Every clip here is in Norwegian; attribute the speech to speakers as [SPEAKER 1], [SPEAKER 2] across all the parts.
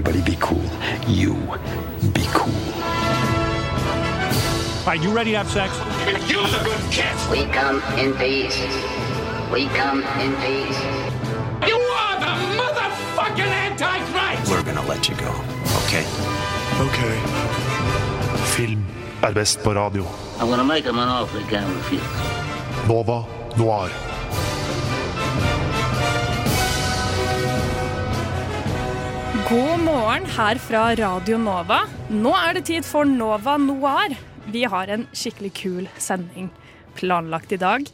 [SPEAKER 1] Everybody be cool. You be cool.
[SPEAKER 2] All right, you ready to have sex?
[SPEAKER 1] You're the good kid.
[SPEAKER 3] We come in peace. We come in peace.
[SPEAKER 1] You are the motherfucking Antichrist.
[SPEAKER 4] We're gonna let you go, okay?
[SPEAKER 5] Ok. Film er best på radio.
[SPEAKER 3] I'm gonna make him an offer he can't refuse.
[SPEAKER 5] Nova Noir.
[SPEAKER 6] God morgen her fra Radio Nova. Nå er det tid for Nova Noir. Vi har en skikkelig kul sending planlagt i dag.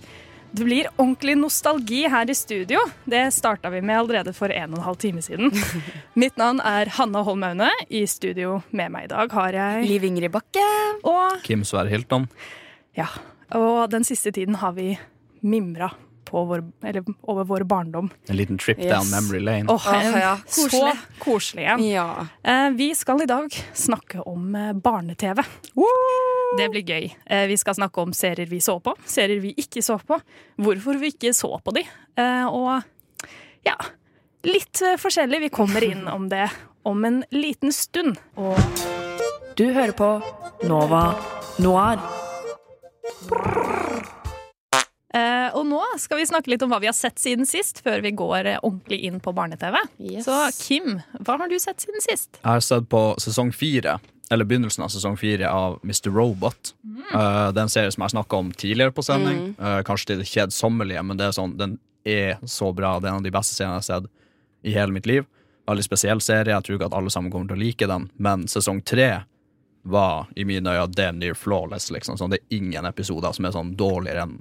[SPEAKER 6] Det blir ordentlig nostalgi her i studio. Det starta vi med allerede for en og en halv time siden. Mitt navn er Hanna Holm Aune. I studio med meg i dag har jeg
[SPEAKER 7] Liv Ingrid Bakke.
[SPEAKER 6] Og,
[SPEAKER 8] Kim Sverre Hilton.
[SPEAKER 6] ja, og den siste tiden har vi mimra vår, eller, over vår barndom.
[SPEAKER 8] En liten trip
[SPEAKER 7] Yes.
[SPEAKER 8] down memory lane.
[SPEAKER 6] Oh,
[SPEAKER 7] Åh,
[SPEAKER 6] en
[SPEAKER 7] ja,
[SPEAKER 6] Så
[SPEAKER 7] koselig.
[SPEAKER 6] koselig.
[SPEAKER 7] Ja.
[SPEAKER 6] Eh, Vi skal i dag snakke om eh, barne-TV. Det blir gøy. Eh, Vi skal snakke om serier vi så på, serier vi ikke så på, hvorfor vi ikke så på de, eh, og ja, litt eh, forskjellig. Vi kommer inn om det om en liten stund. Og
[SPEAKER 7] Du hører på Nova Noir.
[SPEAKER 6] Eh, og nå skal vi snakke litt om hva vi har sett siden sist, før vi går eh, ordentlig inn på barne-TV.
[SPEAKER 7] Yes.
[SPEAKER 6] Så Kim, hva har du sett siden sist?
[SPEAKER 8] Jeg har sett på sesong fire, eller begynnelsen av sesong fire av Mr. Robot. Uh, det er en serie som jeg har snakka om tidligere på sending. Uh, kanskje til det kjedsommelige, men det er sånn, den er så bra. Det er en av de beste seriene jeg har sett i hele mitt liv. Veldig spesiell serie. Jeg tror ikke at alle sammen kommer til å like den, men sesong tre var i mine øyne damn near flawless. Liksom. Sånn, det er ingen episoder som er sånn dårligere enn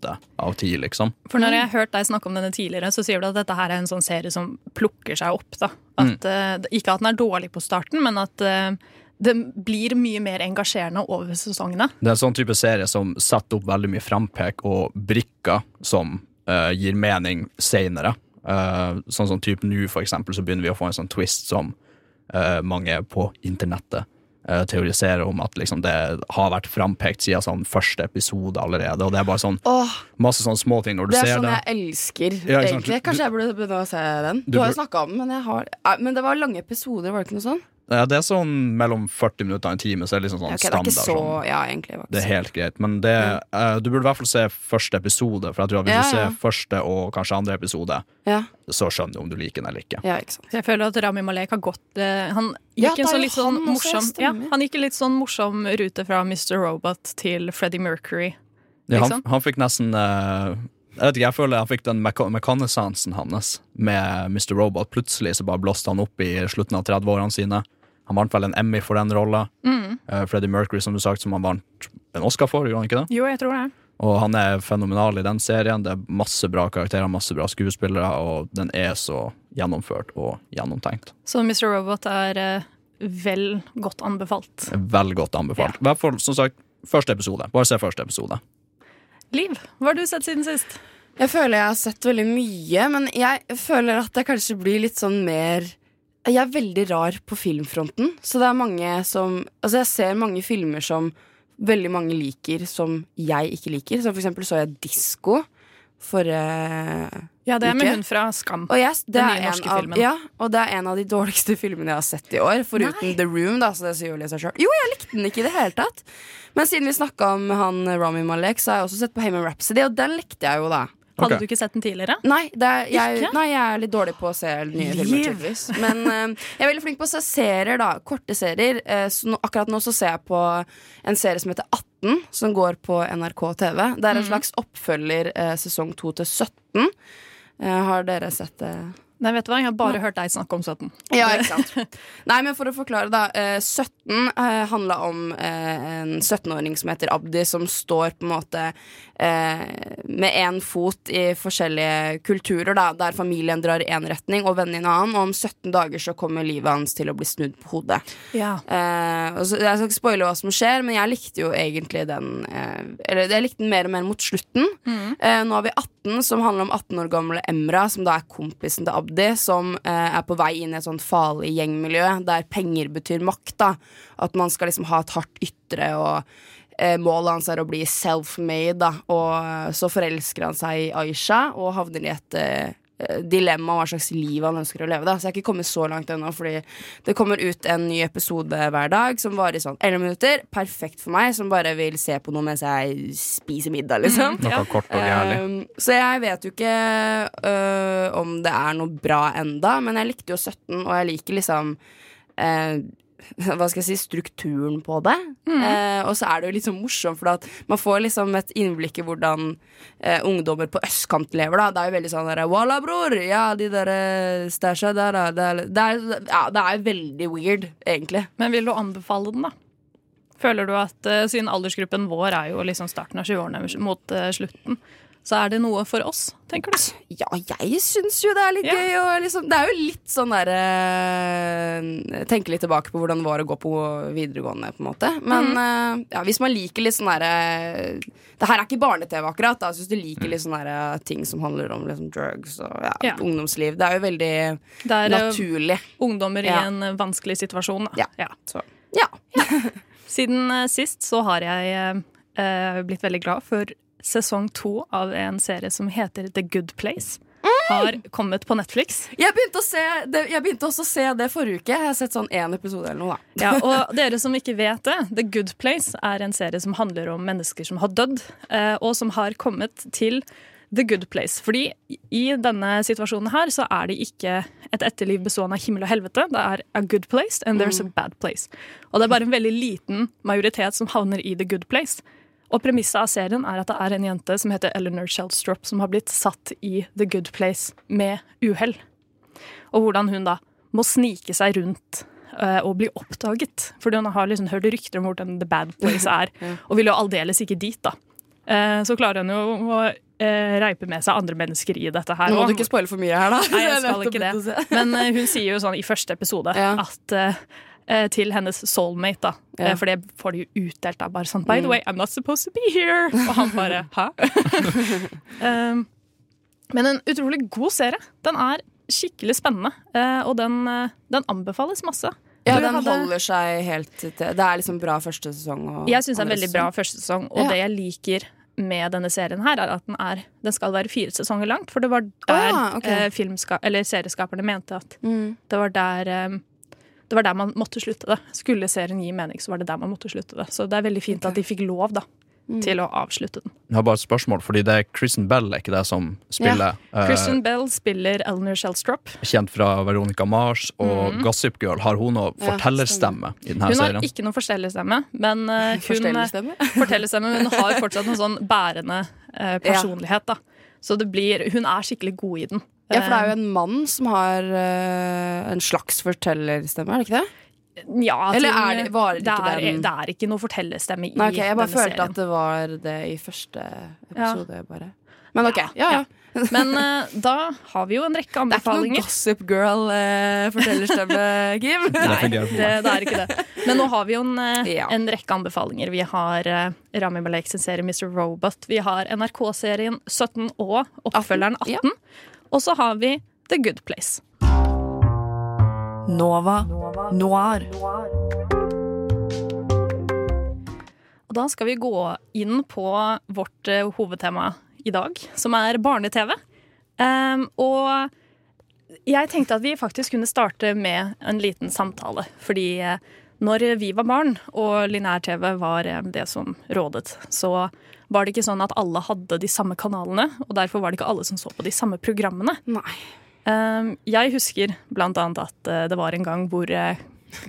[SPEAKER 8] åtte av ti, liksom.
[SPEAKER 6] For når jeg har hørt deg snakke om denne tidligere, så sier du at dette her er en sånn serie som plukker seg opp. da. At, mm. ikke at den er dårlig på starten, men at eh, det blir mye mer engasjerende over sesongene.
[SPEAKER 8] Det er en sånn type serie som setter opp veldig mye frampek og brikker som uh, gir mening seinere. sånn som type nå, for eksempel, så begynner vi å få en sånn twist som uh, mange på internettet eh, teoriserer om at liksom, det har vært frampekt siden sånn første episode allerede. Og det er bare sånn
[SPEAKER 7] Åh,
[SPEAKER 8] masse sånne småting når du ser
[SPEAKER 7] det Det
[SPEAKER 8] er
[SPEAKER 7] sånn jeg elsker,
[SPEAKER 8] Ja,
[SPEAKER 7] egentlig. Kanskje jeg burde begynne å se den. Du,
[SPEAKER 8] Du
[SPEAKER 7] har jo snakka om den, men har Men det var lange episoder, var det ikke noe sånn?
[SPEAKER 8] Ja, det er sånn mellom 40 minutter og en time, så er det liksom sånn
[SPEAKER 7] okay, standard. det er så
[SPEAKER 8] sånn.
[SPEAKER 7] Ja, egentlig. Det
[SPEAKER 8] Det er helt greit, men det, eh, du burde i hvert fall se første episode. For jeg tror at hvis
[SPEAKER 7] Ja,
[SPEAKER 8] du
[SPEAKER 7] ja.
[SPEAKER 8] ser første og kanskje andre episode,
[SPEAKER 7] Ja,
[SPEAKER 8] så skjønner du om du liker den eller ikke.
[SPEAKER 7] ja, ikke sant.
[SPEAKER 6] Jeg føler at Rami Malek har gått uh, Han gikk en
[SPEAKER 7] er
[SPEAKER 6] sånn litt sånn morsom ja. Han gikk en litt sånn morsom rute fra Mr. Robot til Freddie Mercury.
[SPEAKER 8] Ja, han,
[SPEAKER 6] Liksom?
[SPEAKER 8] han fikk nesten uh, Jeg vet ikke, jeg føler han fikk den mekanisansen hans med Mr. Robot. Plutselig så bare blåste han opp i slutten av 30-årene sine. Han vant vel en Emmy for den rolla.
[SPEAKER 6] Mm.
[SPEAKER 8] Uh, Freddie Mercury, som du sagt, som han vant en Oscar for, gjorde han ikke det?
[SPEAKER 6] Jo, jeg tror det.
[SPEAKER 8] Og han er fenomenal i den serien. Det er masse bra karakterer, masse bra skuespillere, og den er så gjennomført og gjennomtenkt.
[SPEAKER 6] Så Mr. Robot er uh, vel godt anbefalt.
[SPEAKER 8] Vel godt anbefalt. I hvert fall, som sagt, første episode. Bare se første episode.
[SPEAKER 6] Liv, hva har du sett siden sist?
[SPEAKER 7] Jeg føler jeg har sett veldig mye, men jeg føler at jeg kanskje blir litt sånn mer Jeg er veldig rar på filmfronten, så det er mange som Altså, jeg ser mange filmer som veldig mange liker, som jeg ikke liker. Så for eksempel så jeg Disko forrige
[SPEAKER 6] Ja, det er med hun fra Skam.
[SPEAKER 7] Og yes, det
[SPEAKER 6] Den nye
[SPEAKER 7] en
[SPEAKER 6] norske
[SPEAKER 7] av,
[SPEAKER 6] filmen.
[SPEAKER 7] ja, og det er en av de dårligste filmene jeg har sett i år. Foruten The Room, da, så det sier jo seg sjøl. Jo, jeg likte den ikke i det hele tatt. Men siden vi snakka om han Rami Malek, så har jeg også sett på Heyman Rhapsody, og den likte jeg jo, da.
[SPEAKER 6] Hadde
[SPEAKER 8] okay.
[SPEAKER 6] du ikke sett den tidligere?
[SPEAKER 7] Nei, det er, jeg, nei, jeg er litt dårlig på å se nye filmer, tydeligvis. Men uh, jeg er veldig flink på å se serier, da. Korte serier. Uh, så nå, akkurat nå så ser jeg på en serie som heter 18, som går på NRK TV. Det er en
[SPEAKER 6] Mhm.
[SPEAKER 7] slags oppfølger eh, sesong 2 til 17. Eh, har dere sett det?
[SPEAKER 6] Nei, vet du hva? Jeg har bare hørt deg snakke om 17.
[SPEAKER 7] Ja, ikke sant. Nei, men for å forklare, da. Eh, 17 eh, handla om en 17-åring som heter Abdi, som står på en måte med én fot i forskjellige kulturer, da, der familien drar i én retning og vennene i en annen, og om 17 dager så kommer livet hans til å bli snudd på hodet.
[SPEAKER 6] Ja.
[SPEAKER 7] Eh, og så, jeg skal ikke spoile hva som skjer, men jeg likte jo egentlig den eh, Eller jeg likte den mer og mer mot slutten. Eh, nå har vi 18, som handler om 18 år gamle Emra, som da er kompisen til Abdi, som eh, er på vei inn i et sånt farlig gjengmiljø der penger betyr makt. da At man skal liksom ha et hardt ytre, og målet hans er å bli self-made. da Og eh, så forelsker han seg i Aisha og havner i et eh, eh, dilemma hva slags liv han ønsker å leve. Da. Så jeg har ikke kommet så langt ennå, fordi det kommer ut en ny episode hver dag som varer i sånn 11 minutter. Perfekt for meg, som bare vil se på noe mens jeg spiser middag, liksom.
[SPEAKER 8] Kort og gærlig.
[SPEAKER 7] Um, så jeg vet jo ikke uh, om det er noe bra enda, men jeg likte jo 17, og jeg liker liksom eh, hva skal jeg si, strukturen på det. Eh, og så er det jo litt sånn morsomt, for at man får liksom et innblikk i hvordan eh, ungdommer på østkant lever. da Det er jo veldig sånn derre Walla, bror! Ja, de der eh, stæsja der, da. Det er, det, er, ja, det er veldig weird, egentlig.
[SPEAKER 6] Men vil du anbefale den, da? Føler du at uh, siden aldersgruppen vår er jo liksom starten av 20-årene mot uh, slutten, så er det noe for oss, tenker du?
[SPEAKER 7] Ja, jeg syns jo det er litt
[SPEAKER 6] Ja.
[SPEAKER 7] gøy. Liksom, det er jo litt sånn derre Tenke litt tilbake på hvordan det var å gå på videregående, på en måte. Men eh, ja, hvis man liker litt sånn derre Det her er ikke barne-TV, akkurat. Da. Hvis du liker litt sånne derre ting som handler om liksom, drugs og ja,
[SPEAKER 6] Ja.
[SPEAKER 7] ungdomsliv. Det er jo veldig
[SPEAKER 6] Det er eh,
[SPEAKER 7] naturlig.
[SPEAKER 6] ungdommer i en eh, vanskelig situasjon. Da.
[SPEAKER 7] Ja. Så ja.
[SPEAKER 6] Siden eh, sist så har jeg eh, eh, blitt veldig glad for sesong to av en serie som heter The Good Place. Har kommet på Netflix.
[SPEAKER 7] Jeg begynte, å se det, jeg begynte også å se det forrige uke. Jeg har sett sånn én episode eller noe. da
[SPEAKER 6] Ja, og dere som ikke vet det, The Good Place er en serie som handler om mennesker som har dødd, eh, og som har kommet til The Good Place. Fordi i denne situasjonen her så er det ikke et etterliv bestående av himmel og helvete. Det er a good place and there's a bad place. Og det er bare en veldig liten majoritet som havner i The Good Place. Og premisset av serien er at det er en jente som heter Eleanor Shellstrop, som har blitt satt i The Good Place med uhell. Og hvordan hun da må snike seg rundt uh, og bli oppdaget. Fordi hun har liksom hørt rykter om hvordan The Bad Place er, og vil jo aldeles ikke dit, da. Eh, så klarer hun jo å eh, reipe med seg andre mennesker i dette her.
[SPEAKER 7] Nå må du ikke spoile for mye her, da.
[SPEAKER 6] Nei, jeg skal ikke det. Men hun sier jo sånn i første episode
[SPEAKER 7] Ja.
[SPEAKER 6] at til hennes soulmate, da.
[SPEAKER 7] Ja. Mm.
[SPEAKER 6] Eh, For det får de jo utdelt. da Bare sånn By the way, I'm not supposed to be here. Og han bare hæ? um, men en utrolig god serie. Den er skikkelig spennende, eh, og den, eh, den anbefales masse.
[SPEAKER 7] Ja, den
[SPEAKER 6] hadde-
[SPEAKER 7] holder seg helt til Det er liksom bra første sesong.
[SPEAKER 6] Jeg syns det er veldig bra første sesong, og
[SPEAKER 7] Ja.
[SPEAKER 6] det jeg liker med denne serien her, er at den, er, den skal være fire sesonger langt. For det var der
[SPEAKER 7] Ah, okay.
[SPEAKER 6] eh, eller serieskaperne mente at
[SPEAKER 7] Mm.
[SPEAKER 6] det var der eh, det var der man måtte slutte det. Skulle serien gi mening, så var det der man måtte slutte det. Så det er veldig fint at de fikk lov da,
[SPEAKER 7] Mm.
[SPEAKER 6] til å avslutte den.
[SPEAKER 8] Jeg har bare et spørsmål, fordi det er Kristen Bell, er ikke det som spiller? eh,
[SPEAKER 6] Kristen Bell spiller Eleanor Shellstrop.
[SPEAKER 8] kjent fra Veronica Mars og Gossip Girl. Har hun noe
[SPEAKER 7] Ja,
[SPEAKER 8] fortellerstemme i denne
[SPEAKER 6] Hun har
[SPEAKER 8] serien?
[SPEAKER 6] ikke noen fortellerstemme, men uh, hun
[SPEAKER 7] fortellerstemme?
[SPEAKER 6] fortellerstemme, men hun har fortsatt en sånn bærende uh, personlighet. da. Så det blir, hun er skikkelig god i den.
[SPEAKER 7] Ja, for det er jo en mann som har uh, en slags fortellerstemme, er det ikke det?
[SPEAKER 6] Ja,
[SPEAKER 7] Eller er det- var det
[SPEAKER 6] det,
[SPEAKER 7] ikke
[SPEAKER 6] er,
[SPEAKER 7] den-
[SPEAKER 6] det er ikke noe fortellerstemme i
[SPEAKER 7] Nei, okay, Jeg bare følte
[SPEAKER 6] serien.
[SPEAKER 7] at det var det i første
[SPEAKER 6] Ja.
[SPEAKER 7] episode, bare. Men ok, ja, ja.
[SPEAKER 6] Men uh, da har vi jo en rekke anbefalinger.
[SPEAKER 7] Det er ikke noe. Gossip Girl-fortellerstemme, Kim.
[SPEAKER 8] Fungerer for meg.
[SPEAKER 6] Det, det er ikke det. Men nå har vi jo en, uh,
[SPEAKER 7] Ja.
[SPEAKER 6] en rekke anbefalinger. Vi har uh, Rami Malek sin serie Mr. Robot. Vi har NRK-serien 17 og oppfølgeren 18.
[SPEAKER 7] Ja.
[SPEAKER 6] Og så har vi The Good Place.
[SPEAKER 2] Nova Noir.
[SPEAKER 6] Og da skal vi gå inn på vårt eh, hovedtema i dag, som er barne-TV. Um, og jeg tenkte at vi faktisk kunne starte med en liten samtale. Fordi eh, når vi var barn, og lineær-TV var eh, det som rådet, så var det ikke sånn at alle hadde de samme kanalene, og derfor var det ikke alle som så på de samme programmene.
[SPEAKER 7] Nei.
[SPEAKER 6] Ehm, jeg husker blant annet at eh, det var en gang hvor eh,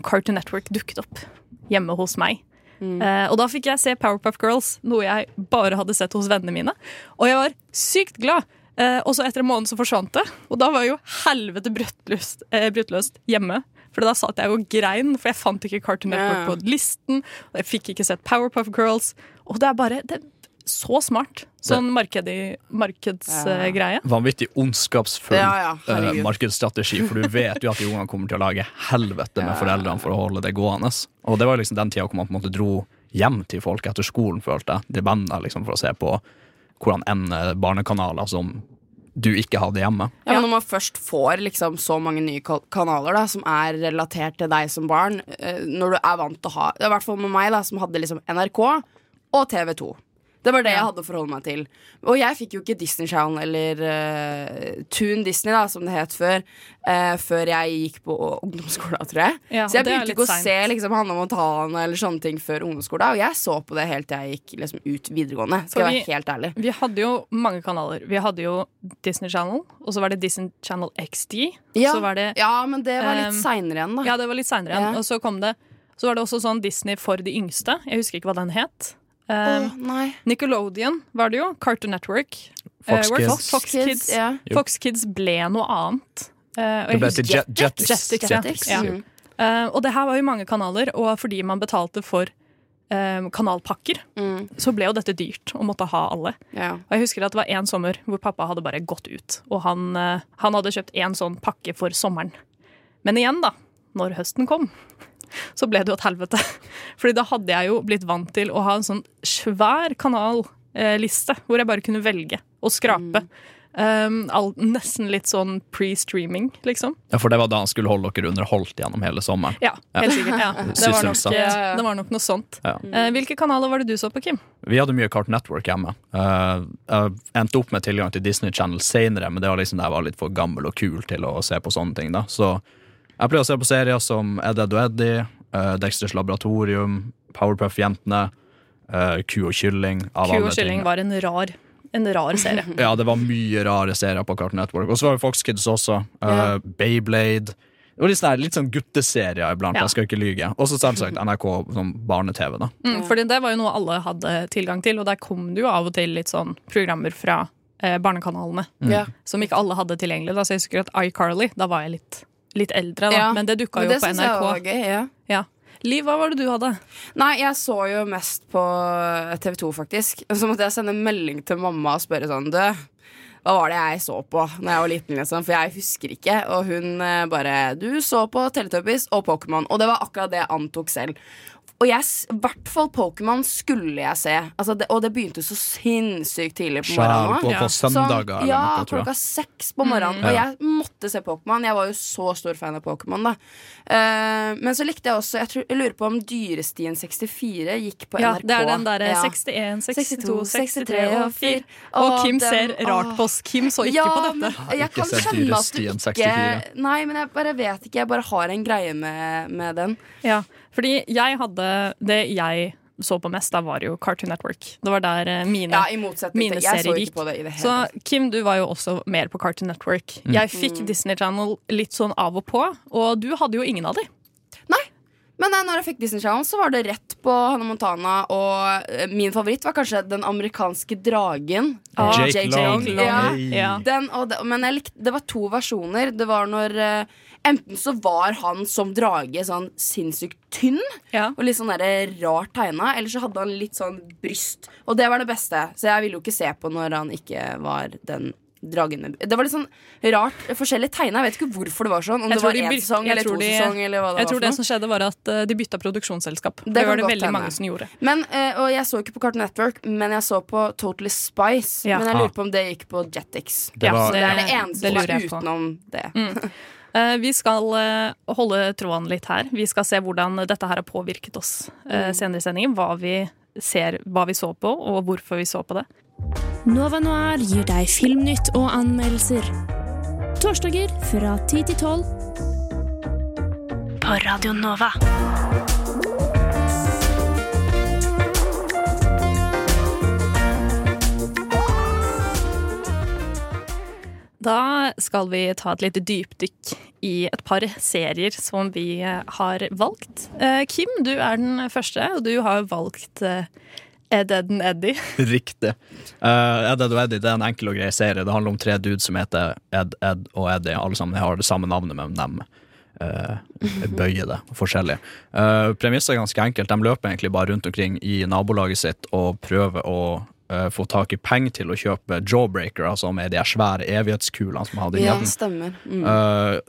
[SPEAKER 6] Cartoon Network dukket opp hjemme hos meg. Mm. og da fikk jeg se Powerpuff Girls, noe jeg bare hadde sett hos vennene mine. Og jeg var sykt glad. Eh, og så etter en måned så forsvant det. Og da var jo helvete bruttløst, eh, bruttløst hjemme. For da satt jeg og grein, for jeg fant ikke Cartoon Network
[SPEAKER 7] yeah.
[SPEAKER 6] på listen. Og jeg fikk ikke sett Powerpuff Girls. Og det er bare det så smart. Sånn markedsgreie.
[SPEAKER 8] Vanvittig ondskapsfull
[SPEAKER 7] Ja, ja, uh,
[SPEAKER 8] markedsstrategi, for du vet jo at de ungene kommer til å lage helvete med
[SPEAKER 7] Ja.
[SPEAKER 8] foreldrene for å holde det gående. Og det var liksom den tida hvor man på en måte dro hjem til folk etter skolen, følte jeg. De liksom for å se på hvordan enn eh, barnekanaler som du ikke hadde hjemme.
[SPEAKER 7] Ja, men Når man først får liksom så mange nye kanaler da, som er relatert til deg som barn eh, Når du er vant til å ha I hvert fall med meg, da, som hadde liksom NRK og TV2. Det var det jeg hadde å forholde meg til. Og jeg fikk jo ikke Disney Channel eller uh, Toon Disney, da, som det het før, uh, før jeg gikk på ungdomsskolen, tror jeg.
[SPEAKER 6] Ja,
[SPEAKER 7] så jeg begynte ikke å
[SPEAKER 6] sent.
[SPEAKER 7] se liksom, Hanne Montana eller sånne ting før ungdomsskolen. Og jeg så på det helt til jeg gikk liksom, ut videregående. Skal jeg
[SPEAKER 6] vi-
[SPEAKER 7] være helt ærlig.
[SPEAKER 6] Vi hadde jo mange kanaler. Vi hadde jo Disney Channel, og så var det Disney Channel XD.
[SPEAKER 7] Ja,
[SPEAKER 6] Så var det
[SPEAKER 7] ja, men det var litt
[SPEAKER 6] um,
[SPEAKER 7] seinere igjen, da.
[SPEAKER 6] Ja, det var litt seinere igjen.
[SPEAKER 7] Ja.
[SPEAKER 6] Og så kom det Så var det også sånn Disney for de yngste. Jeg husker ikke hva den het. Um. Nickelodeon var det jo. Cartoon Network.
[SPEAKER 8] Fox
[SPEAKER 6] uh,
[SPEAKER 8] Kids.
[SPEAKER 6] Fox, Fox Kids.
[SPEAKER 7] ja.
[SPEAKER 6] Fox Kids ble noe annet. Uh,
[SPEAKER 8] Det ble til Jet, Jetix.
[SPEAKER 6] Jetix.
[SPEAKER 7] Jetix,
[SPEAKER 6] Ja.
[SPEAKER 7] mm.
[SPEAKER 6] Uh, og det her var jo mange kanaler, og fordi man betalte for eh, kanalpakker,
[SPEAKER 7] Mm.
[SPEAKER 6] så ble jo dette dyrt å måtte ha alle.
[SPEAKER 7] Ja.
[SPEAKER 6] Og jeg husker at det var en sommer hvor pappa hadde bare gått ut, og han, eh, han hadde kjøpt en sånn pakke for sommeren. Men igjen, da, når høsten kom, så ble det jo et helvete. Fordi da hadde jeg jo blitt vant til å ha en sånn svær kanalliste, hvor jeg bare kunne velge og skrape. Um, all, nesten litt sånn pre-streaming, liksom.
[SPEAKER 8] Ja, for det var da han skulle holde dere underholdt gjennom hele sommeren.
[SPEAKER 6] Ja, helt sikkert. Ja. Det, var nok, eh, det var nok noe sånt.
[SPEAKER 8] Ja.
[SPEAKER 6] Uh, hvilke kanaler var det du så på, Kim?
[SPEAKER 8] Vi hadde mye Cart Network hjemme. Uh, jeg endte opp med tilgang til Disney Channel senere, men det var liksom da jeg var litt for gammel og kul til å se på sånne ting. da Så jeg pleier å se på serier som Ed, Ed og Eddie, uh, Dexters Laboratorium, Powerpuff-jentene, uh, Ku og kylling.
[SPEAKER 6] Ku og kylling var en rar, en rar serie.
[SPEAKER 8] Ja, det var mye rare serier på Cartoon Network. Og så var det Fox Kids også. Uh, Beyblade. Det var litt sånn, litt sånn gutteserier iblant,
[SPEAKER 6] Ja.
[SPEAKER 8] jeg skal ikke lyge. Og så selvsagt NRK som barne-TV. da
[SPEAKER 6] Mm, fordi det var jo noe alle hadde tilgang til, og der kom det jo av og til litt sånn programmer fra eh, barnekanalene
[SPEAKER 7] mm.
[SPEAKER 6] som ikke alle hadde tilgjengelig. Da. Så jeg husker at iCarly, da var jeg litt, litt eldre, da.
[SPEAKER 7] Ja.
[SPEAKER 6] men det dukka jo
[SPEAKER 7] det
[SPEAKER 6] på
[SPEAKER 7] NRK. jeg var gøy, ja.
[SPEAKER 6] Ja. Liv, hva var det du hadde?
[SPEAKER 7] Nei, jeg så jo mest på TV 2, faktisk. Så måtte jeg sende melding til mamma og spørre sånn Du, hva var det jeg så på Når jeg var liten, liksom? For jeg husker ikke. Og hun eh, bare Du så på Teletubbies og Pokémon. Og det var akkurat det jeg antok selv. Og jeg, i hvert fall Pokémon skulle jeg se. Altså det, og det begynte så sinnssykt tidlig på morgenen.
[SPEAKER 8] på,
[SPEAKER 6] Ja.
[SPEAKER 8] på søndager
[SPEAKER 7] Sånn, ja,
[SPEAKER 8] noe,
[SPEAKER 7] klokka
[SPEAKER 8] jeg.
[SPEAKER 7] seks på morgenen. Og jeg måtte se Pokémon. Jeg var jo så stor fan av Pokémon. da Eh, Men så likte jeg også Jeg, tror, jeg lurer på om Dyrestien 64 gikk på
[SPEAKER 6] Ja,
[SPEAKER 7] NRK.
[SPEAKER 6] det er den derre
[SPEAKER 7] Ja.
[SPEAKER 6] 61, 62,
[SPEAKER 7] 62,
[SPEAKER 6] 63 og 4.
[SPEAKER 7] Og,
[SPEAKER 6] Og Kim
[SPEAKER 7] den-
[SPEAKER 6] ser rart på oss. Kim så ikke
[SPEAKER 7] ja,
[SPEAKER 6] på
[SPEAKER 7] men
[SPEAKER 6] dette.
[SPEAKER 7] jeg kan skjønne at du ikke
[SPEAKER 8] 64.
[SPEAKER 7] Nei, men jeg bare vet ikke. Jeg bare har en greie med, med den.
[SPEAKER 6] Ja, fordi jeg hadde Det jeg så på mest, da var jo Cartoon Network. Det var der eh, mine
[SPEAKER 7] Ja, i
[SPEAKER 6] mine
[SPEAKER 7] Jeg så
[SPEAKER 6] serier gikk.
[SPEAKER 7] på det i det hele
[SPEAKER 6] Så. Kim, du var jo også mer på Cartoon Network.
[SPEAKER 8] Mm.
[SPEAKER 6] Jeg fikk Disney Channel litt sånn av og på, og du hadde jo ingen av de.
[SPEAKER 7] Men eh, når jeg fikk Disney Channel, så var det rett på Hannah Montana. Og eh, min favoritt var kanskje Den amerikanske dragen.
[SPEAKER 6] Ah,
[SPEAKER 8] Jake Long.
[SPEAKER 7] Ja.
[SPEAKER 8] Hey.
[SPEAKER 6] Ja.
[SPEAKER 7] Den, og det, men jeg likte, det var to versjoner. Det var når eh, Enten så var han som drage sånn sinnssykt tynn
[SPEAKER 6] Ja.
[SPEAKER 7] og litt sånn der rart tegna, eller så hadde han litt sånn bryst. Og det var det beste, så jeg ville jo ikke se på når han ikke var den dragen med Det var litt sånn rart forskjellig tegna. Jeg vet ikke hvorfor det var sånn. Om
[SPEAKER 6] Jeg
[SPEAKER 7] det var én sesong eller to sesong, eller hva det
[SPEAKER 6] Jeg tror det som skjedde, var at eh, de bytta produksjonsselskap. Det,
[SPEAKER 7] det
[SPEAKER 6] var det veldig
[SPEAKER 7] hende.
[SPEAKER 6] mange som gjorde.
[SPEAKER 7] Men, eh, og jeg så ikke på Cartoon Network, men jeg så på Totally Spice.
[SPEAKER 6] Ja.
[SPEAKER 7] Men jeg
[SPEAKER 8] Ah.
[SPEAKER 7] lurer på om det gikk på Jetix.
[SPEAKER 8] Det
[SPEAKER 6] Ja,
[SPEAKER 8] var-
[SPEAKER 7] Så det er det eneste
[SPEAKER 6] det
[SPEAKER 7] er utenom det.
[SPEAKER 6] Eh, Vi skal eh, holde tråden litt her. Vi skal se hvordan dette her har påvirket oss eh, senere i sendingen. Hva vi ser, hva vi så på, og hvorfor vi så på det.
[SPEAKER 2] Nova Noir gir deg filmnytt og anmeldelser. Torsdager fra 10 til 12. På Radio Nova.
[SPEAKER 6] Da skal vi ta et lite dypdykk i et par serier som vi eh, har valgt. Eh, Kim, du er den første, og du har valgt eh, Ed, Ed and Eddie.
[SPEAKER 8] Riktig. Uh, Ed, Ed og Eddie det er en enkel og grei serie. Det handler om tre dudes som heter Ed, Ed og Eddie. Alle sammen har det samme navnet, men de uh, bøyer det forskjellig. Uh, Premisset er ganske enkelt. De løper egentlig bare rundt omkring i nabolaget sitt og prøver å uh, få tak i penger til å kjøpe jawbreakere, som er de svære evighetskulene som hadde i
[SPEAKER 7] Ja, stemmer. Mm.
[SPEAKER 8] Uh,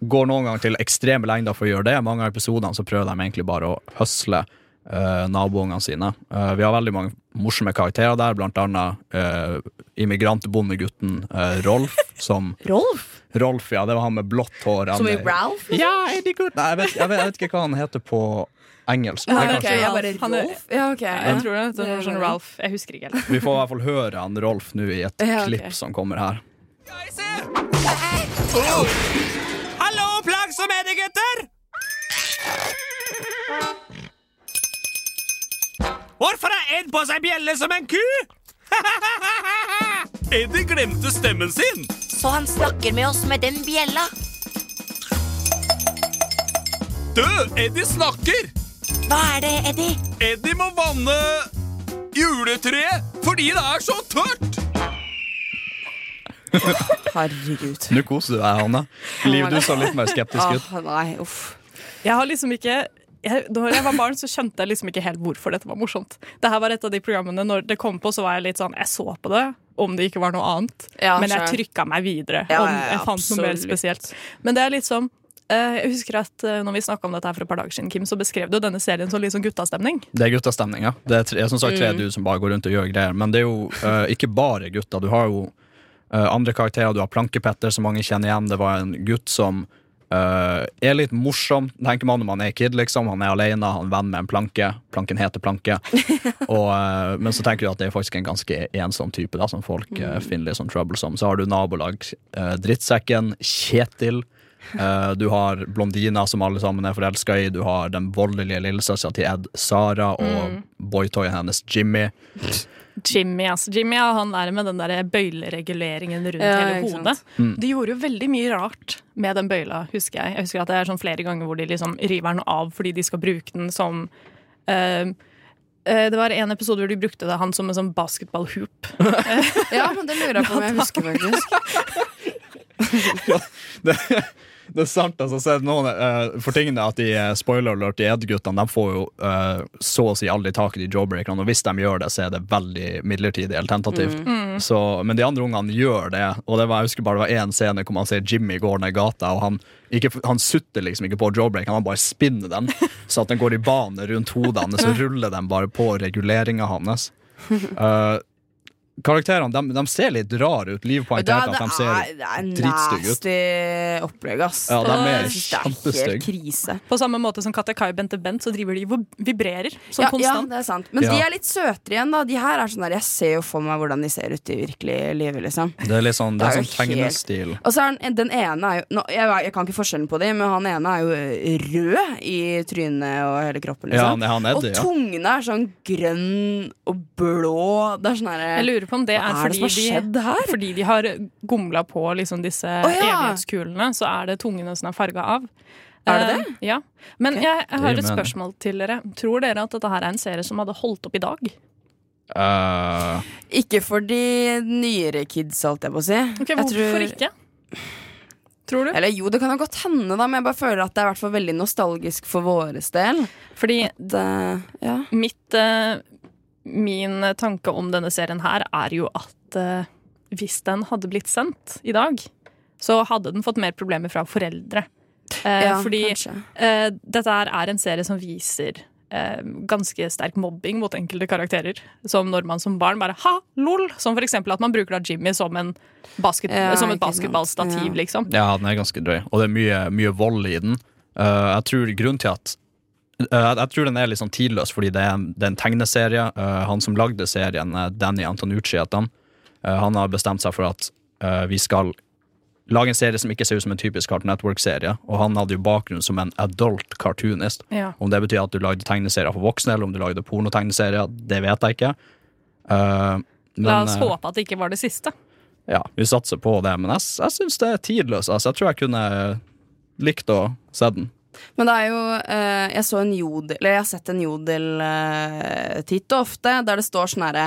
[SPEAKER 8] går noen ganger til ekstreme lengder for å gjøre det. Mange av episodene så prøver de egentlig bare å høsle uh, naboungene sine. Uh, vi har veldig mange morsomme karakterer der, blant annet uh, immigrantbondegutten uh, Rolf. Som
[SPEAKER 6] Rolf?
[SPEAKER 8] Rolf, ja, det var han med blått hår.
[SPEAKER 7] Som i Ralph?
[SPEAKER 8] Ja, Eddie Good. Nei, jeg vet, jeg, vet, jeg vet ikke hva han heter på engelsk.
[SPEAKER 7] Ja,
[SPEAKER 8] Det er kanskje-
[SPEAKER 7] jeg bare
[SPEAKER 6] Han er-
[SPEAKER 7] Rolf? Ja, ok.
[SPEAKER 6] Jeg tror det er sånn Ralph. Jeg husker ikke helt.
[SPEAKER 8] Vi får i hvert fall høre han Rolf nå i et
[SPEAKER 7] Ja, okay.
[SPEAKER 8] klipp som kommer her.
[SPEAKER 9] Hallo, plagsomme gutter! Hvorfor har Ed på seg bjelle som en ku? Eddie glemte stemmen sin.
[SPEAKER 10] Så han snakker med oss med den bjella.
[SPEAKER 9] Du, Eddie snakker.
[SPEAKER 10] Hva er det, Eddie?
[SPEAKER 9] Eddie må vanne juletreet fordi det er så tørt.
[SPEAKER 7] Herregud.
[SPEAKER 8] Nå koser du deg, Hanne. Liv, du så litt mer skeptisk ut.
[SPEAKER 7] Ah, nei, uff.
[SPEAKER 6] Jeg har liksom ikke jeg, da jeg var barn, så skjønte jeg liksom ikke helt hvorfor dette var morsomt. Dette var et av de programmene Når det kom på, så var jeg litt sånn Jeg så på det, om det ikke var noe annet.
[SPEAKER 7] Ja,
[SPEAKER 6] men jeg trykka meg videre.
[SPEAKER 7] Ja,
[SPEAKER 6] om jeg fant noe mer spesielt. Men det er litt sånn Jeg husker at eh, når vi om dette her for et par dager siden, Kim, så beskrev du denne serien som litt sånn guttastemning.
[SPEAKER 8] Det er guttastemning, ja. Det er tre, som sagt tre
[SPEAKER 7] Mm.
[SPEAKER 8] du som bare går rundt og gjør greier. Men det er jo uh, ikke bare gutter. Du har jo uh, andre karakterer. Du har Plankepetter, som mange kjenner igjen. Det var en gutt som uh, er litt morsom, tenker man når man er kid. liksom Han er alene, han er venn med en planke. Planken heter Planke. og, eh, men så tenker du at det er faktisk en ganske ensom type, da som folk eh, finner litt sånn troublesome. Så har du nabolag eh, Drittsekken, Kjetil. Eh, du har blondina som alle sammen er forelska i. Du har den voldelige lillesøstera til Ed, Sara, og boytoyen hennes, Jimmy.
[SPEAKER 6] Jimmy, altså. Jimmy ja, han er med den der bøylereguleringen rundt
[SPEAKER 7] Ja,
[SPEAKER 6] hele hodet.
[SPEAKER 8] Mm.
[SPEAKER 6] De gjorde jo veldig mye rart med den bøyla, husker jeg. Jeg husker at det er sånn flere ganger hvor de liksom river den av fordi de skal bruke den som eh, eh, det var en episode hvor de brukte det han som en sånn basketballhoop.
[SPEAKER 7] Ja, men det lurer jeg på om jeg husker, faktisk.
[SPEAKER 8] det, det er sant. altså så er det noen, uh, For tingene at de eh, spoiler alert, de Ed-guttene De får jo uh, så å si aldri tak i de jawbreakerne, og hvis de gjør det, så er det veldig midlertidig eller tentativt. Så, men de andre ungene gjør det, og det var, jeg husker bare det var én scene hvor man ser Jimmy går ned gata, og han, ikke, han sutter liksom ikke på jawbreak, han bare spinner den, så at den går i bane rundt hodene, så ruller den bare på reguleringa hans. Eh, karakterene de, de ser litt rare ut. Liv
[SPEAKER 7] Da,
[SPEAKER 8] poengterte
[SPEAKER 7] det,
[SPEAKER 8] at de
[SPEAKER 7] er,
[SPEAKER 8] ut.
[SPEAKER 7] det er nasty opplegg, ass.
[SPEAKER 8] Ja, de er kjempestygge.
[SPEAKER 7] krise.
[SPEAKER 6] På samme måte som Katekai Bente Bent, så driver de og vibrerer sånn
[SPEAKER 7] Ja, ja, det er sant. Men
[SPEAKER 8] Ja.
[SPEAKER 7] de er litt søtere igjen, da. De her er sånn der, Jeg ser jo for meg hvordan de ser ut i virkelig livet, liksom.
[SPEAKER 8] Det er litt sånn, det
[SPEAKER 7] Det
[SPEAKER 8] er sånn
[SPEAKER 7] helt-
[SPEAKER 8] tegnestil.
[SPEAKER 7] Og så er den, den ene er jo nå, jeg, jeg kan ikke forskjellen på dem, men han ene er jo eh, rød i trynet og hele kroppen.
[SPEAKER 8] Ja,
[SPEAKER 7] Liksom.
[SPEAKER 8] han er han
[SPEAKER 7] og tungene er sånn grønn og blå. Det er sånn herre
[SPEAKER 6] på om det
[SPEAKER 7] Hva
[SPEAKER 6] er,
[SPEAKER 7] er det
[SPEAKER 6] fordi,
[SPEAKER 7] skjedd
[SPEAKER 6] de,
[SPEAKER 7] her?
[SPEAKER 6] fordi de har gomla på liksom disse
[SPEAKER 7] ja.
[SPEAKER 6] evighetskulene, så er det tungene som er farga av.
[SPEAKER 7] Er det
[SPEAKER 6] Eh, Ja. Men
[SPEAKER 7] okay.
[SPEAKER 6] jeg, jeg har et spørsmål til dere. Tror dere at dette her er en serie som hadde holdt opp i dag?
[SPEAKER 8] Uh.
[SPEAKER 7] Ikke for de nyere kids, holdt jeg på å si.
[SPEAKER 6] Ok,
[SPEAKER 7] Jeg
[SPEAKER 6] Hvorfor
[SPEAKER 7] tror-
[SPEAKER 6] ikke? Tror du?
[SPEAKER 7] Eller jo, det kan jo godt hende, da, men jeg bare føler at det er i veldig nostalgisk for våres del.
[SPEAKER 6] Fordi
[SPEAKER 7] Det, ja.
[SPEAKER 6] mitt eh, Min tanke om denne serien her er jo at eh, hvis den hadde blitt sendt i dag, så hadde den fått mer problemer fra foreldre. Eh,
[SPEAKER 7] ja,
[SPEAKER 6] fordi eh, dette her er en serie som viser eh, ganske sterk mobbing mot enkelte karakterer. Som når man som barn bare ha, lol! Som for eksempel at man bruker da Jimmy som, en basket,
[SPEAKER 7] Ja,
[SPEAKER 6] som et basketballstativ,
[SPEAKER 7] Ja.
[SPEAKER 6] liksom.
[SPEAKER 8] ja, den er ganske drøy. Og det er mye, mye vold i den. Uh, jeg tror grunnen til at Jeg tror den er litt sånn tidløs, fordi det er det er en tegneserie. Eh, han som lagde serien, eh, Danny Antonucci, heter han. Eh, han har bestemt seg for at eh, vi skal lage en serie som ikke ser ut som en typisk Cartoon Network-serie. Og han hadde jo bakgrunn som en adult cartoonist.
[SPEAKER 6] Ja.
[SPEAKER 8] Om det betyr at du lagde tegneserier for voksne, eller om du lagde pornotegneserier, det vet jeg ikke. Eh,
[SPEAKER 6] La oss
[SPEAKER 8] eh,
[SPEAKER 6] håpe at det ikke var det siste.
[SPEAKER 8] Ja, vi satser på det, men jeg, jeg syns det er tidløst. Altså, jeg tror jeg kunne likt å se den.
[SPEAKER 7] Men det er jo eh, Jeg så en jodel Eller jeg har sett en jodel eh, titt og ofte der det står sånn herre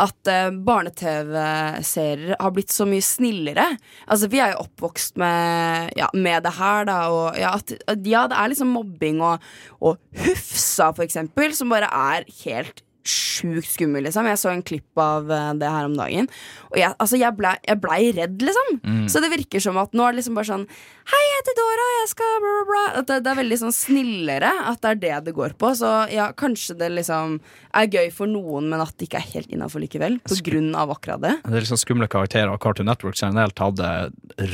[SPEAKER 7] at eh, barne-TV-serier har blitt så mye snillere. Altså Vi er jo oppvokst med, ja, med det her, da. Og ja, at, ja, det er liksom mobbing og, og Hufsa, for eksempel, som bare er helt sjukt skummel, liksom. Jeg så en klipp av eh, det her om dagen. Og jeg, altså, jeg blei ble redd, liksom.
[SPEAKER 8] Mm.
[SPEAKER 7] Så det virker som at nå er det liksom bare sånn Hei, jeg heter Dora, jeg skal bla, bla, bla. At det, det er veldig sånn snillere at det er det det går på. Så ja, kanskje det liksom er gøy for noen, men at det ikke er helt innafor likevel. På grunn av akkurat det.
[SPEAKER 8] Det er liksom skumle karakterer, og Cartoon Network generelt hadde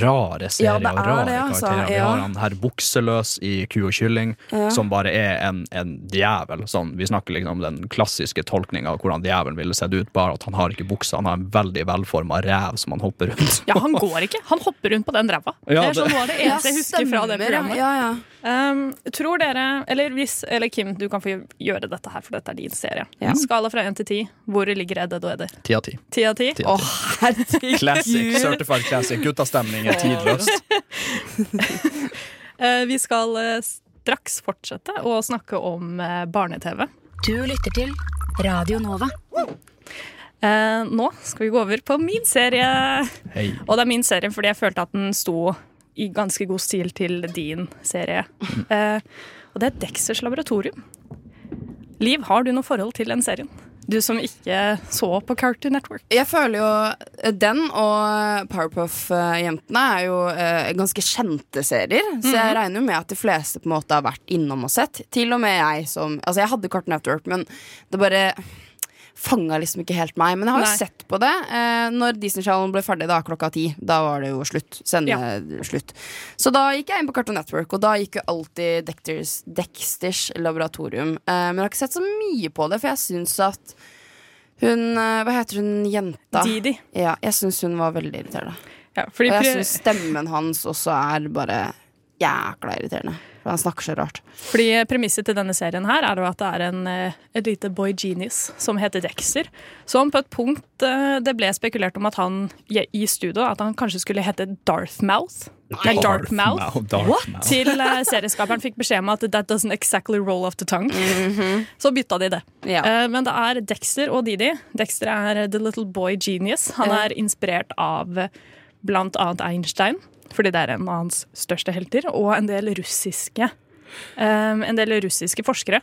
[SPEAKER 8] rare serier
[SPEAKER 7] Ja, det
[SPEAKER 8] og rare
[SPEAKER 7] det, altså,
[SPEAKER 8] karakterer. Vi
[SPEAKER 7] ja.
[SPEAKER 8] har han her Bukseløs i Ku og kylling,
[SPEAKER 7] Ja.
[SPEAKER 8] som bare er en, en djevel. Sånn, vi snakker liksom om den klassiske tolkninga av hvordan djevelen ville sett ut, bare at han har ikke buksa, han har en veldig velforma ræv som han hopper rundt.
[SPEAKER 6] Ja, han går ikke. Han hopper rundt på den ræva.
[SPEAKER 8] Ja,
[SPEAKER 6] det er sånn
[SPEAKER 8] det-
[SPEAKER 6] noe av det eneste jeg husker fra det programmet.
[SPEAKER 7] Ja, ja.
[SPEAKER 6] Um, tror dere, eller hvis, eller Kim, du kan få gjøre dette her, for dette er din serie.
[SPEAKER 7] Ja.
[SPEAKER 6] Skala fra 1 til 10, hvor ligger Edded og Edder?
[SPEAKER 8] Ti av ti.
[SPEAKER 6] 10 av 10?
[SPEAKER 8] Ti Å,
[SPEAKER 7] herregud.
[SPEAKER 8] Classic, certified classic. Guttastemning er tidløst.
[SPEAKER 6] uh, vi skal uh, straks fortsette å snakke om eh, barne-TV.
[SPEAKER 11] Du lytter til Radio Nova.
[SPEAKER 6] Eh, nå skal vi gå over på min serie.
[SPEAKER 8] Hei.
[SPEAKER 6] Og det er min serie fordi jeg følte at den sto i ganske god stil til din serie. Eh, og det er Dexters Laboratorium. Liv, har du noe forhold til den serien? Du som ikke så på Cartoon Network.
[SPEAKER 7] Jeg føler jo eh, Den og Powerpuff-jentene er jo eh, ganske kjente serier. Så jeg regner jo med at de fleste på en måte har vært innom og sett. Til og med jeg som Altså, jeg hadde Cartoon Network, men det bare fanga liksom ikke helt meg. Men jeg har jo
[SPEAKER 6] Nei.
[SPEAKER 7] sett på det. Eh, når Disney Channel ble ferdig da klokka ti, da var det jo slutt. Sendeslutt. Så da gikk jeg inn på Cartoon Network, og da gikk jo alltid Dexters, Dexters laboratorium. Eh, men jeg har ikke sett så mye på det, for jeg syns at hun eh, Hva heter hun jenta?
[SPEAKER 6] Didi.
[SPEAKER 7] Ja, jeg syns hun var veldig irriterende.
[SPEAKER 6] Ja,
[SPEAKER 7] Og jeg syns stemmen hans også er bare jækla irriterende. For han snakker så rart.
[SPEAKER 6] Fordi Premisset til denne serien her er jo at det er en, eh, et lite boy genius som heter Dexter. Som på et punkt eh, det ble spekulert om at han i studio at han kanskje skulle hete Darthmouth. Nei. Darkmouth,
[SPEAKER 8] Darkmouth.
[SPEAKER 6] Til eh, serieskaperen fikk beskjed om at that doesn't exactly roll off the tongue. Så bytta de det.
[SPEAKER 7] Ja.
[SPEAKER 6] Eh, men det er Dexter og Didi. Dexter er the little boy genius. Han er inspirert av blant annet Einstein, fordi det er en av hans største helter, og en del russiske um, en del russiske forskere.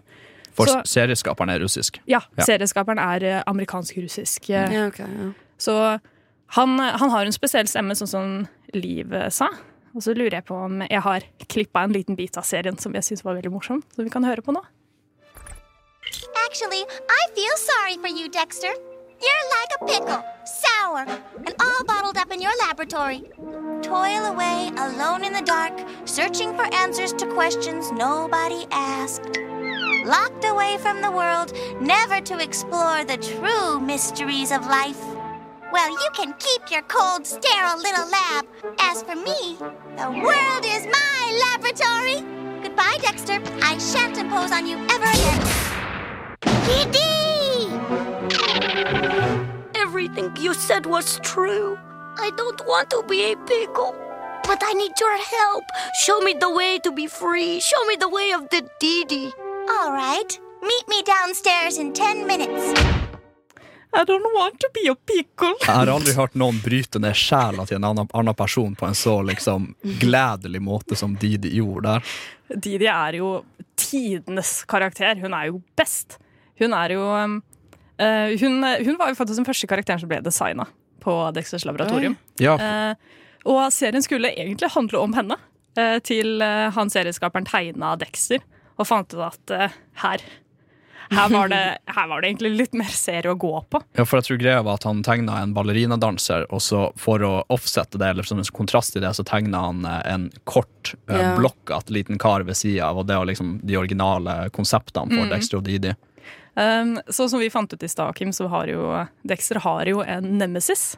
[SPEAKER 8] For
[SPEAKER 6] Så-
[SPEAKER 8] serieskaperen er russisk.
[SPEAKER 6] Ja,
[SPEAKER 8] Ja.
[SPEAKER 6] serieskaperen er eh, amerikansk-russisk. eh,
[SPEAKER 7] Ja, okay, ja.
[SPEAKER 6] Så han, han har en spesiell stemme, sånn som Liv eh, sa. Og så lurer jeg på om jeg har klippa en liten bit av serien som jeg syns var veldig morsom, som vi kan høre på nå.
[SPEAKER 12] Actually, I feel sorry for you, Dexter. You're like a pickle, sour, and all bottled up in your laboratory. Toil away alone in the dark, searching for answers to questions nobody asked. Locked away from the world, never to explore the true mysteries of life. Well, you can keep your cold, sterile little lab. As for me, the world is my laboratory. Goodbye, Dexter. I shan't impose on you ever again.
[SPEAKER 13] Everything you said was true. I don't want to be a pickle. But I need your help. Show me the way to be free. Show me the way of the Didi.
[SPEAKER 12] All right. Meet me downstairs in ten minutes.
[SPEAKER 6] I don't want to be a pickle.
[SPEAKER 8] Jeg har aldri hørt noen bryte ned sjela til en annen, annen person på en så liksom gledelig måte som Didi gjorde der.
[SPEAKER 6] Didi er jo tidenes karakter. Hun er jo best. Hun er jo um, hun, hun var jo faktisk den første karakteren som ble designa på Dexters laboratorium.
[SPEAKER 8] Ja.
[SPEAKER 6] Eh, og serien skulle egentlig handle om henne, eh, til eh, han serieskaperen tegna Dexter, og fant ut at eh, her her var, det, her var det egentlig litt mer serie å gå på.
[SPEAKER 8] Ja, for jeg tror greia var at Han tegna en ballerinadanser, og så for å offsette det, eller som en kontrast til det, så tegna han eh, en kort, eh,
[SPEAKER 6] Ja.
[SPEAKER 8] blokkete liten kar ved sida av. Og det var liksom de originale konseptene for
[SPEAKER 6] Mm.
[SPEAKER 8] Dexter og Didi.
[SPEAKER 6] Um, så som vi fant ut i stad, Kim, så har jo Dexter har jo en nemesis.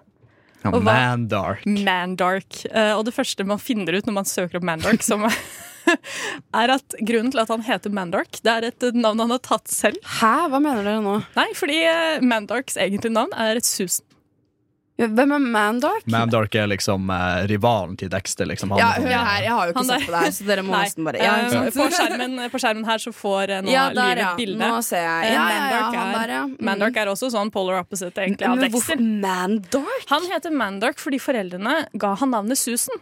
[SPEAKER 8] Ja,
[SPEAKER 6] Og
[SPEAKER 8] Mandark.
[SPEAKER 6] Mandark. Uh, og det første man finner ut når man søker opp Mandark, som er at grunnen til at han heter Mandark, det er et navn han har tatt selv.
[SPEAKER 7] Hæ? Hva mener dere nå?
[SPEAKER 6] Nei, fordi eh, Mandarks egentlige navn er Susan.
[SPEAKER 7] Hvem er Mandark?
[SPEAKER 8] Mandark er liksom eh, rivalen til Dexter. Liksom. Han
[SPEAKER 7] Ja, hør
[SPEAKER 8] sånn-
[SPEAKER 7] her, jeg har jo ikke sett på det her, så dere må
[SPEAKER 6] Nei.
[SPEAKER 7] nesten bare ja,
[SPEAKER 6] Eh, på, skjermen, på skjermen her så får eh, nå
[SPEAKER 7] Ja, der, ja.
[SPEAKER 6] bilde.
[SPEAKER 7] Nå ser jeg.
[SPEAKER 6] Eh,
[SPEAKER 7] Ja, ja, ja,
[SPEAKER 6] Mandark,
[SPEAKER 7] han
[SPEAKER 6] er,
[SPEAKER 7] der, ja. Mm.
[SPEAKER 6] Mandark er også sånn polar opposite egentlig, av
[SPEAKER 7] Men
[SPEAKER 6] Dexter.
[SPEAKER 7] hvorfor Mandark?
[SPEAKER 6] Han heter Mandark fordi foreldrene ga han navnet Susan.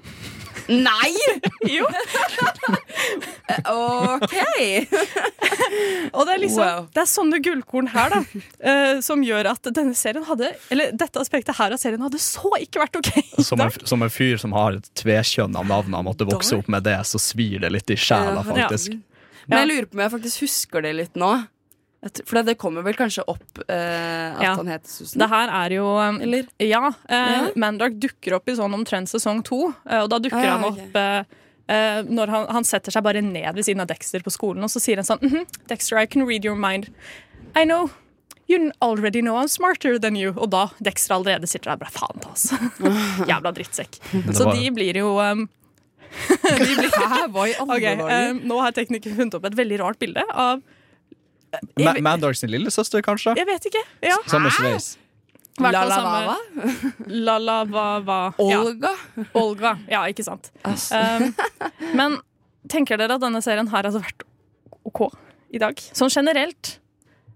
[SPEAKER 7] Nei!
[SPEAKER 6] Jo.
[SPEAKER 7] OK!
[SPEAKER 6] Og det er liksom
[SPEAKER 7] Wow.
[SPEAKER 6] Det er sånne gullkorn her da uh, som gjør at denne serien hadde Eller dette aspektet her av serien hadde så ikke vært OK.
[SPEAKER 8] Som en, som en fyr som har et tvekjønna navn og måtte vokse opp med det, så svir det litt i sjela,
[SPEAKER 7] Ja. Men jeg lurer på om jeg faktisk husker det litt nå. For det kommer vel kanskje opp eh, at
[SPEAKER 6] Ja.
[SPEAKER 7] han heter Susan?
[SPEAKER 6] Det her er jo
[SPEAKER 7] Eller?
[SPEAKER 6] Ja. Eh,
[SPEAKER 7] Ja.
[SPEAKER 6] Mandark dukker opp i sånn omtrent sesong to, eh, og da dukker
[SPEAKER 7] Ah, ja,
[SPEAKER 6] han opp okay. eh, når han, han setter seg bare ned ved siden av Dexter på skolen, og så sier han sånn «Mhm, Dexter, I can read your mind. I know. You already know I'm smarter than you. Og da Dexter allerede sitter der bare faen ta oss. Jævla drittsekk. Så de blir jo um, de blir,
[SPEAKER 7] Hæ, hva i alle
[SPEAKER 6] okay,
[SPEAKER 7] dager?
[SPEAKER 6] um, Nå har teknikeren funnet opp et veldig rart bilde av
[SPEAKER 8] Ma Mandark sin lillesøster, kanskje?
[SPEAKER 6] Jeg vet ikke. Ja.
[SPEAKER 8] Samme sveis.
[SPEAKER 7] Lalavava?
[SPEAKER 6] Lalavava.
[SPEAKER 7] Olga?
[SPEAKER 6] Ja. Olga. Ja, ikke sant. Um, men tenker dere at denne serien her hadde vært OK i dag? Sånn generelt.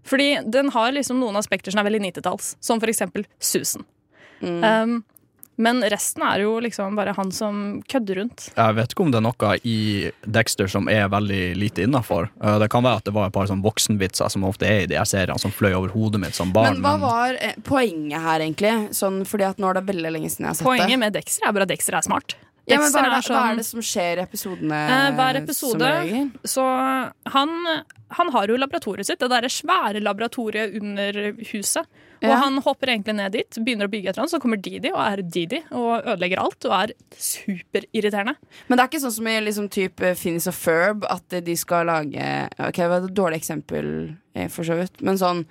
[SPEAKER 6] Fordi den har liksom noen aspekter som er veldig 90-talls, som for eksempel Susan.
[SPEAKER 7] Mm.
[SPEAKER 6] Um, men resten er jo liksom bare han som kødder rundt.
[SPEAKER 8] Jeg vet ikke om det er noe i Dexter som er veldig lite innafor. Det kan være at det var et par sånn voksenvitser som ofte er i de her seriene, som fløy over hodet mitt som barn.
[SPEAKER 7] Men hva var eh, poenget her, egentlig? Sånn, fordi at nå er det veldig lenge siden jeg har sett
[SPEAKER 6] Poenget
[SPEAKER 7] det.
[SPEAKER 6] med Dexter er bare at Dexter er smart.
[SPEAKER 7] Ja, men hva, er det, hva
[SPEAKER 6] sånn-
[SPEAKER 7] er det som skjer i episodene?
[SPEAKER 6] Eh, hver episode? Så han, han har jo laboratoriet sitt, det derre svære laboratoriet under huset. Og han hopper egentlig ned dit, begynner å bygge etter han, så kommer Didi og er Didi og ødelegger alt og er superirriterende.
[SPEAKER 7] Men det er ikke sånn som i liksom, type Finnis og Ferb, at de skal lage Ok, det var et dårlig eksempel, eh, for så vidt, men sånn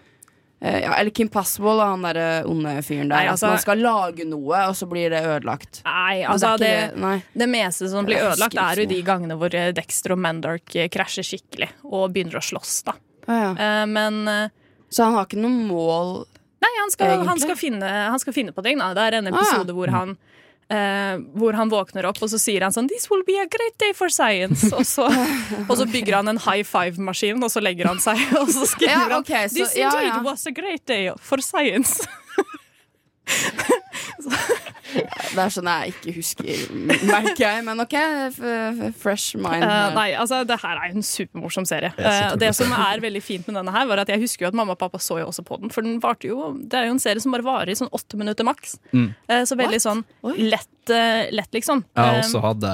[SPEAKER 7] eh, ja, Eller Kim Passable og han der onde fyren der.
[SPEAKER 6] Nei, altså-
[SPEAKER 7] man skal lage noe, og så blir det ødelagt.
[SPEAKER 6] Nei, altså
[SPEAKER 7] det
[SPEAKER 6] det,
[SPEAKER 7] nei.
[SPEAKER 6] det meste som blir ødelagt, er jo de gangene hvor eh, Dexter og Mandark eh, krasjer skikkelig og begynner å slåss, da.
[SPEAKER 7] Ja, ja.
[SPEAKER 6] Eh, Men eh,
[SPEAKER 7] Så han har ikke noe mål
[SPEAKER 6] Nei, han skal, han skal, finne, han skal finne på ting. Da. Det er en
[SPEAKER 7] Ah, ja.
[SPEAKER 6] episode hvor han Uh, hvor han våkner opp, og så sier han sånn 'This will be a great day for science'. Og så, og så bygger han en high five-maskin, og så legger han seg, og så skriver
[SPEAKER 7] Ja, okay,
[SPEAKER 6] han 'This
[SPEAKER 7] ja,
[SPEAKER 6] indeed
[SPEAKER 7] ja.
[SPEAKER 6] was a great day for science'.
[SPEAKER 7] Det er sånn jeg ikke husker, merker jeg. Men ok, fresh mind. Uh,
[SPEAKER 6] nei, altså det her er jo en supermorsom serie.
[SPEAKER 7] Uh,
[SPEAKER 6] Eh, det som er veldig fint med denne her, var at jeg husker jo at mamma og pappa så jo også på den. For den varte jo Det er jo en serie som bare varer i sånn åtte minutter maks.
[SPEAKER 8] Mm.
[SPEAKER 6] Uh, så veldig sånn lett, lett, liksom.
[SPEAKER 8] Jeg
[SPEAKER 6] har
[SPEAKER 8] også hadde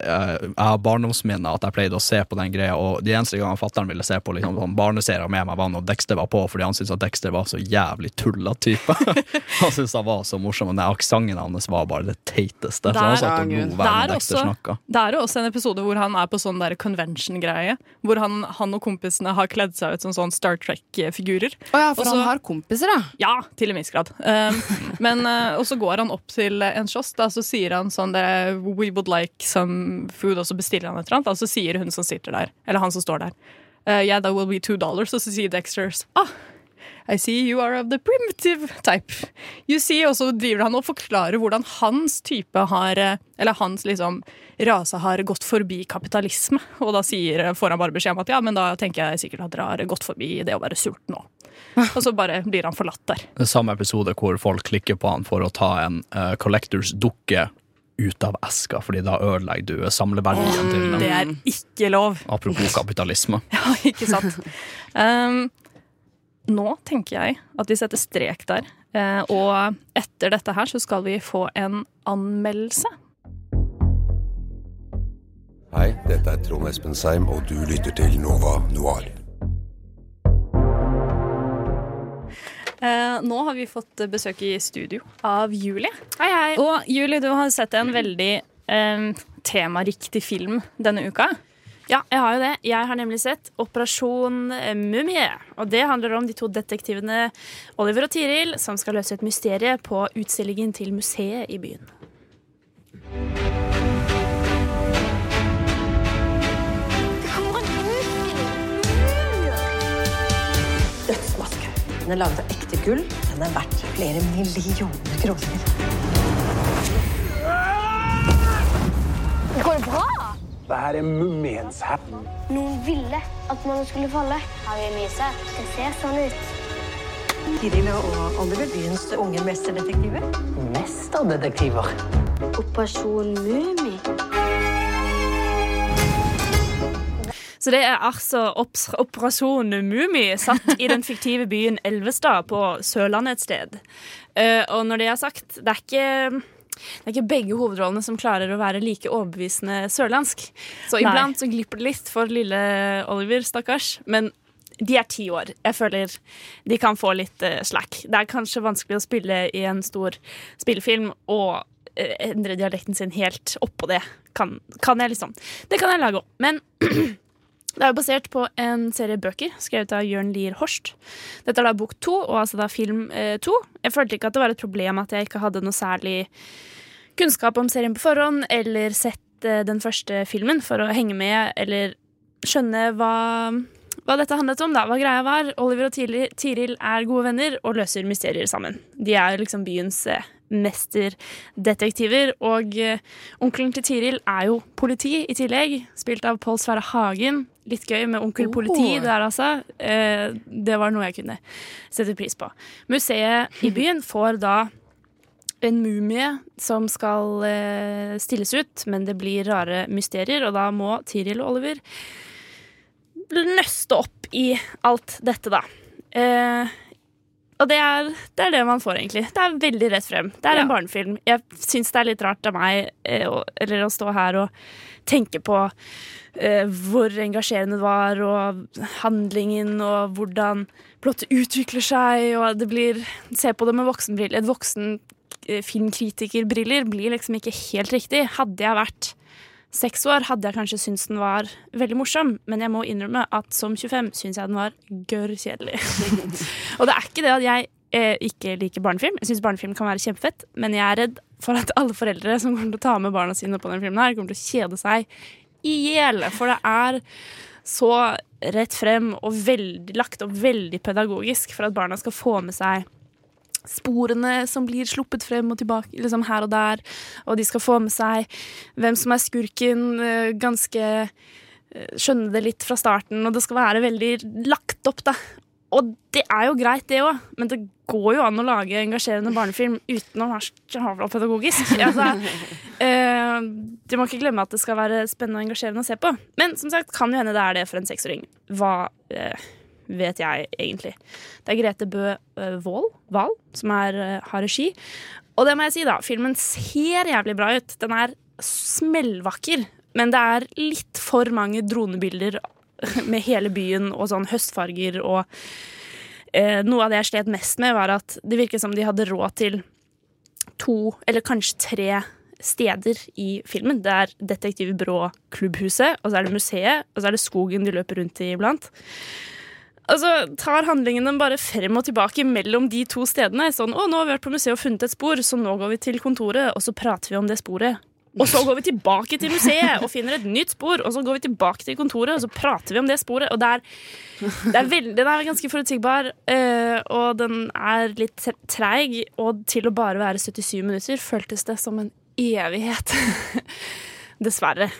[SPEAKER 8] Jeg har barndomsminner at jeg pleide å se på den greia, og de eneste gangene fatter'n ville se på liksom, sånn barneserier med meg, var når Dexter var på, fordi han syntes at Dexter var så jævlig tulla type. han syntes han var så morsom, og den aksenten hans var bare det teiteste. Så han satt og lo
[SPEAKER 6] det
[SPEAKER 8] hver
[SPEAKER 6] er, også, det er jo også en episode hvor han er på sånn der convention-greie. Hvor han, han og kompisene har kledd seg ut som sånn Star Trek-figurer.
[SPEAKER 7] Å ja, for
[SPEAKER 6] også,
[SPEAKER 7] han har kompiser, da.
[SPEAKER 6] Ja, til en viss grad. Um, men, uh, og så går han opp til en kiosk, da, så sier han sånn det, We would like some food, og så bestiller han et eller annet. Og så sier hun som sitter der, eller han som står der, uh, yeah, that will be two dollars. Og så sier Dexter ah, I see you are of the primitive type. You see, Og så driver han og forklarer hvordan hans type har uh, Eller hans liksom rase har gått forbi kapitalisme. Og da sier, får han bare beskjed om at ja, men da tenker jeg sikkert at dere har gått forbi det å være sulten nå. Og så bare blir han forlatt der.
[SPEAKER 8] Det er Samme episode hvor folk klikker på han for å ta en uh, collectors dukke ut av eska, fordi da ødelegger du samleverdien til den.
[SPEAKER 6] Det er ikke lov.
[SPEAKER 8] Apropos kapitalisme.
[SPEAKER 6] Ja, ikke sant. Um, nå tenker jeg at vi setter strek der. Eh, og etter dette her så skal vi få en anmeldelse.
[SPEAKER 14] Hei, dette er Trond Espen Seim, og du lytter til Nova Noir.
[SPEAKER 6] Eh, nå har vi fått besøk i studio av Julie. Hei, hei. Og Julie, du har sett en veldig eh, temariktig film denne uka.
[SPEAKER 15] Ja, jeg har jo det. Jeg har nemlig sett Operasjon Mumie. Og det handler om de to detektivene Oliver og Tiril som skal løse et mysterium på utstillingen til museet i byen.
[SPEAKER 16] Dødsmaske. Den er laget av ekte gull. Den er verdt flere millioner kroner.
[SPEAKER 17] Går det bra?
[SPEAKER 18] Det her er Mummenshatten.
[SPEAKER 17] Noen ville at man skulle falle. Har vi myse? Det ser sånn ut.
[SPEAKER 16] Tiril og Oliver, byens unge mesterdetektiver.
[SPEAKER 18] Mesterdetektiver?
[SPEAKER 17] Operasjon Mummi.
[SPEAKER 15] Så det er altså Operasjon Mummi satt i den fiktive byen Elvestad på Sørlandet et sted. Eh, og når det er sagt, det er ikke det er ikke begge hovedrollene som klarer å være like overbevisende sørlandsk. Så
[SPEAKER 6] Nei.
[SPEAKER 15] iblant så glipper det litt for lille Oliver, stakkars. Men de er ti år. Jeg føler de kan få litt eh, slack. Det er kanskje vanskelig å spille i en stor spillefilm og eh, endre dialekten sin helt oppå det. Kan, kan jeg liksom. Det kan jeg lage òg. Men det er jo basert på en serie bøker skrevet av Jørn Lier Horst. Dette er da bok to, og altså da film eh, to. Jeg følte ikke at det var et problem at jeg ikke hadde noe særlig kunnskap om serien på forhånd, eller sett eh, den første filmen for å henge med, eller skjønne hva, hva dette handlet om, da. Hva greia var. Oliver og Tiril, er gode venner og løser mysterier sammen. De er liksom byens eh, mesterdetektiver, og eh, onkelen til Tiril er jo politi i tillegg, spilt av Pål Sverre Hagen. Litt gøy med onkel
[SPEAKER 7] Oh.
[SPEAKER 15] politi der, altså. Eh, det var noe jeg kunne sette pris på. Museet i byen får da en mumie som skal eh, stilles ut, men det blir rare mysterier, og da må Tiril og Oliver nøste opp i alt dette, da. Eh, og det er, det er det man får, egentlig. Det er veldig rett frem. Det er en
[SPEAKER 6] Ja.
[SPEAKER 15] barnefilm. Jeg syns det er litt rart av meg eh, å, eller å stå her og tenke på eh, hvor engasjerende det var, og handlingen, og hvordan plottet utvikler seg, og det blir Se på det med voksenbriller. Et voksen eh, filmkritikerbriller blir liksom ikke helt riktig. Hadde jeg vært seks år, hadde jeg kanskje syntes den var veldig morsom, men jeg må innrømme at som 25 syns jeg den var gørr kjedelig. og det er ikke det at jeg eh, ikke liker barnefilm. Jeg syns barnefilm kan være kjempefett, men jeg er redd for at alle foreldre som kommer til å ta med barna sine på denne filmen, her kommer til å kjede seg i hjel. For det er så rett frem og veldig, lagt opp veldig pedagogisk for at barna skal få med seg sporene som blir sluppet frem og tilbake liksom her og der, og de skal få med seg hvem som er skurken, eh, ganske eh, Skjønne det litt fra starten, og det skal være veldig lagt opp, da. Og det er jo greit, det òg, men det går jo an å lage engasjerende barnefilm uten å være så pedagogisk. Altså, eh, du må ikke glemme at det skal være spennende og engasjerende å se på. Men som sagt, kan jo hende det er det for en seksåring. Hva eh, vet jeg egentlig. Det er Grete Bø eh, Wahl Wahl som er, eh, har regi. Og det må jeg si, da. Filmen ser jævlig bra ut. Den er smellvakker. Men det er litt for mange dronebilder med hele byen og sånn høstfarger og eh, Noe av det jeg slet mest med, var at det virket som de hadde råd til to, eller kanskje tre steder i filmen. Det er Detektivbyrå Klubbhuset, og så er det museet, og så er det skogen de løper rundt i iblant. Og så tar handlingen dem bare frem og tilbake mellom de to stedene. Sånn, å, nå har vi vært på museet og funnet et spor, så nå går vi til kontoret, og så prater vi om det sporet. Og så går vi tilbake til museet og finner et nytt spor, og så går vi tilbake til kontoret, og så prater vi om det sporet. Og det er, det er veldig, den er ganske forutsigbar, eh, og den er litt tre- treig. Og til å bare være 77 minutter føltes det som en evighet. Dessverre.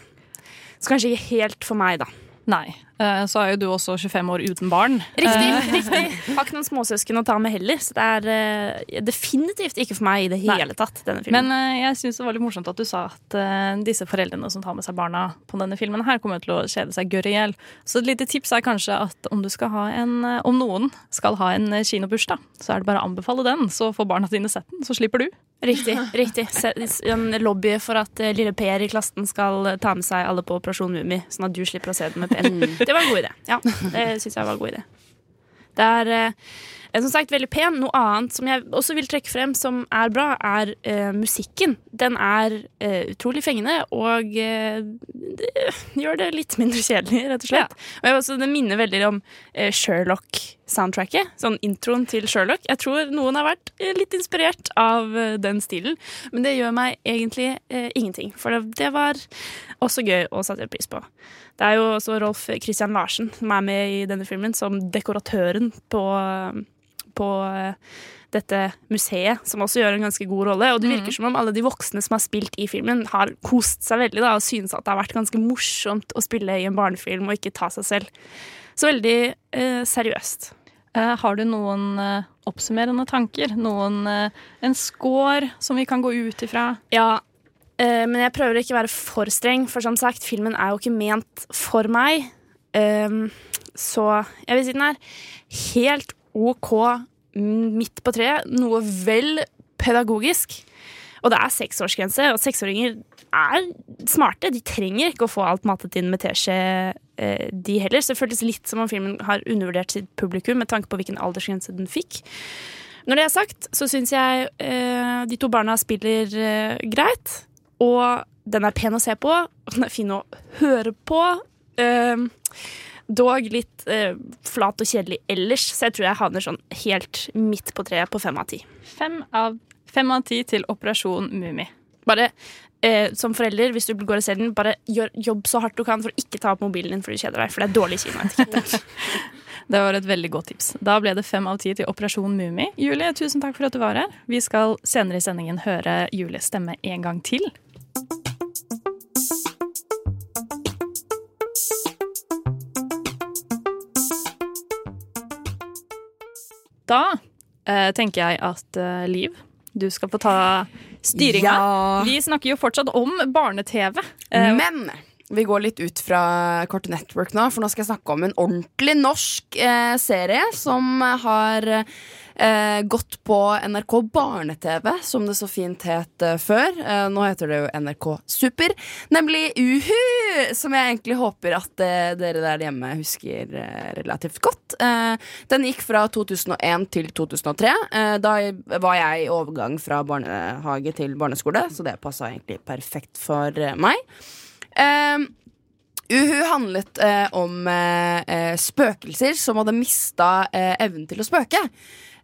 [SPEAKER 15] Så kanskje ikke helt for meg, da.
[SPEAKER 6] Nei. Eh, Så er jo du også 25 år uten barn.
[SPEAKER 15] Riktig.
[SPEAKER 6] Eh,
[SPEAKER 15] riktig. Har ikke noen småsøsken å ta med heller, så det er eh, definitivt ikke for meg i det hele tatt. denne filmen.
[SPEAKER 6] Men jeg syns det var litt morsomt at du sa at disse foreldrene som tar med seg barna på denne filmen, her kommer til å kjede seg gørr i hjel. Så et lite tips er kanskje at om du skal ha en Om noen skal ha en kinobursdag, så er det bare å anbefale den, så får barna dine sett den, så slipper du.
[SPEAKER 15] Riktig. riktig. En lobby for at lille Per i klassen skal ta med seg alle på Operasjon Mummi, sånn at du slipper å se den med Per. Det var en god idé. Ja, det syns jeg var en god idé. Det er eh, som sagt veldig pen. Noe annet som jeg også vil trekke frem som er bra, er eh, musikken. Den er eh, utrolig fengende og eh, det gjør det litt mindre kjedelig, rett og slett. Og jeg, også, det minner veldig om eh, Sherlock-soundtracket. Sånn introen til Sherlock. Jeg tror noen har vært eh, litt inspirert av eh, den stilen, men det gjør meg egentlig ingenting. For det, det var også gøy å sette pris på. Det er jo også Rolf Christian Larsen som er med i denne filmen som dekoratøren på, på eh, dette museet, som også gjør en ganske god rolle. Og det virker som om alle de voksne som har spilt i filmen, har kost seg veldig da, og synes at det har vært ganske morsomt å spille i en barnefilm og ikke ta seg selv. Så veldig eh, seriøst.
[SPEAKER 6] Eh, har du noen eh, oppsummerende tanker? Noen, en score som vi kan gå ut ifra?
[SPEAKER 15] Ja, men jeg prøver ikke å være for streng, for som sagt, filmen er jo ikke ment for meg. Ehm, så jeg vil si den er helt OK midt på treet. Noe vel pedagogisk. Og det er seksårsgrense, og seksåringer er smarte. De trenger ikke å få alt matet inn med teskje, eh, de heller. Så det føltes litt som om filmen har undervurdert sitt publikum med tanke på hvilken aldersgrense den fikk. Når det er sagt, så syns jeg eh, de to barna spiller eh, greit. Og den er pen å se på, og den er fin å høre på. Eh, dog litt eh, flat og kjedelig ellers, så jeg tror jeg havner sånn helt midt på treet på fem av ti.
[SPEAKER 6] Fem av, fem av ti til Operasjon Mummi.
[SPEAKER 15] Bare eh, som forelder, hvis du går og ser den, bare gjør, jobb så hardt du kan for å ikke ta opp mobilen din fordi du kjeder deg, for det er dårlig kinoetikette.
[SPEAKER 6] Det var et veldig godt tips. Da ble det fem av ti til Operasjon Mummi. Julie, tusen takk for at du var her. Vi skal senere i sendingen høre Julies stemme en gang til. Da eh, tenker jeg at eh, Liv, du skal få ta styringa.
[SPEAKER 7] Ja.
[SPEAKER 6] Vi snakker jo fortsatt om barne-TV. Eh,
[SPEAKER 7] Men vi går litt ut fra Korte Network nå, for nå skal jeg snakke om en ordentlig norsk eh, serie som har eh, gått på NRK Barne-TV, som det så fint het eh, før. Eh, nå heter det jo NRK Super, nemlig Uhu! Som jeg egentlig håper at eh, dere der hjemme husker eh, relativt godt. Eh, den gikk fra 2001 til 2003. Eh, da var jeg i overgang fra barnehage til barneskole, så det passa egentlig perfekt for meg. Eh, Uhu handlet eh, om eh, spøkelser som hadde mista eh, evnen til å spøke.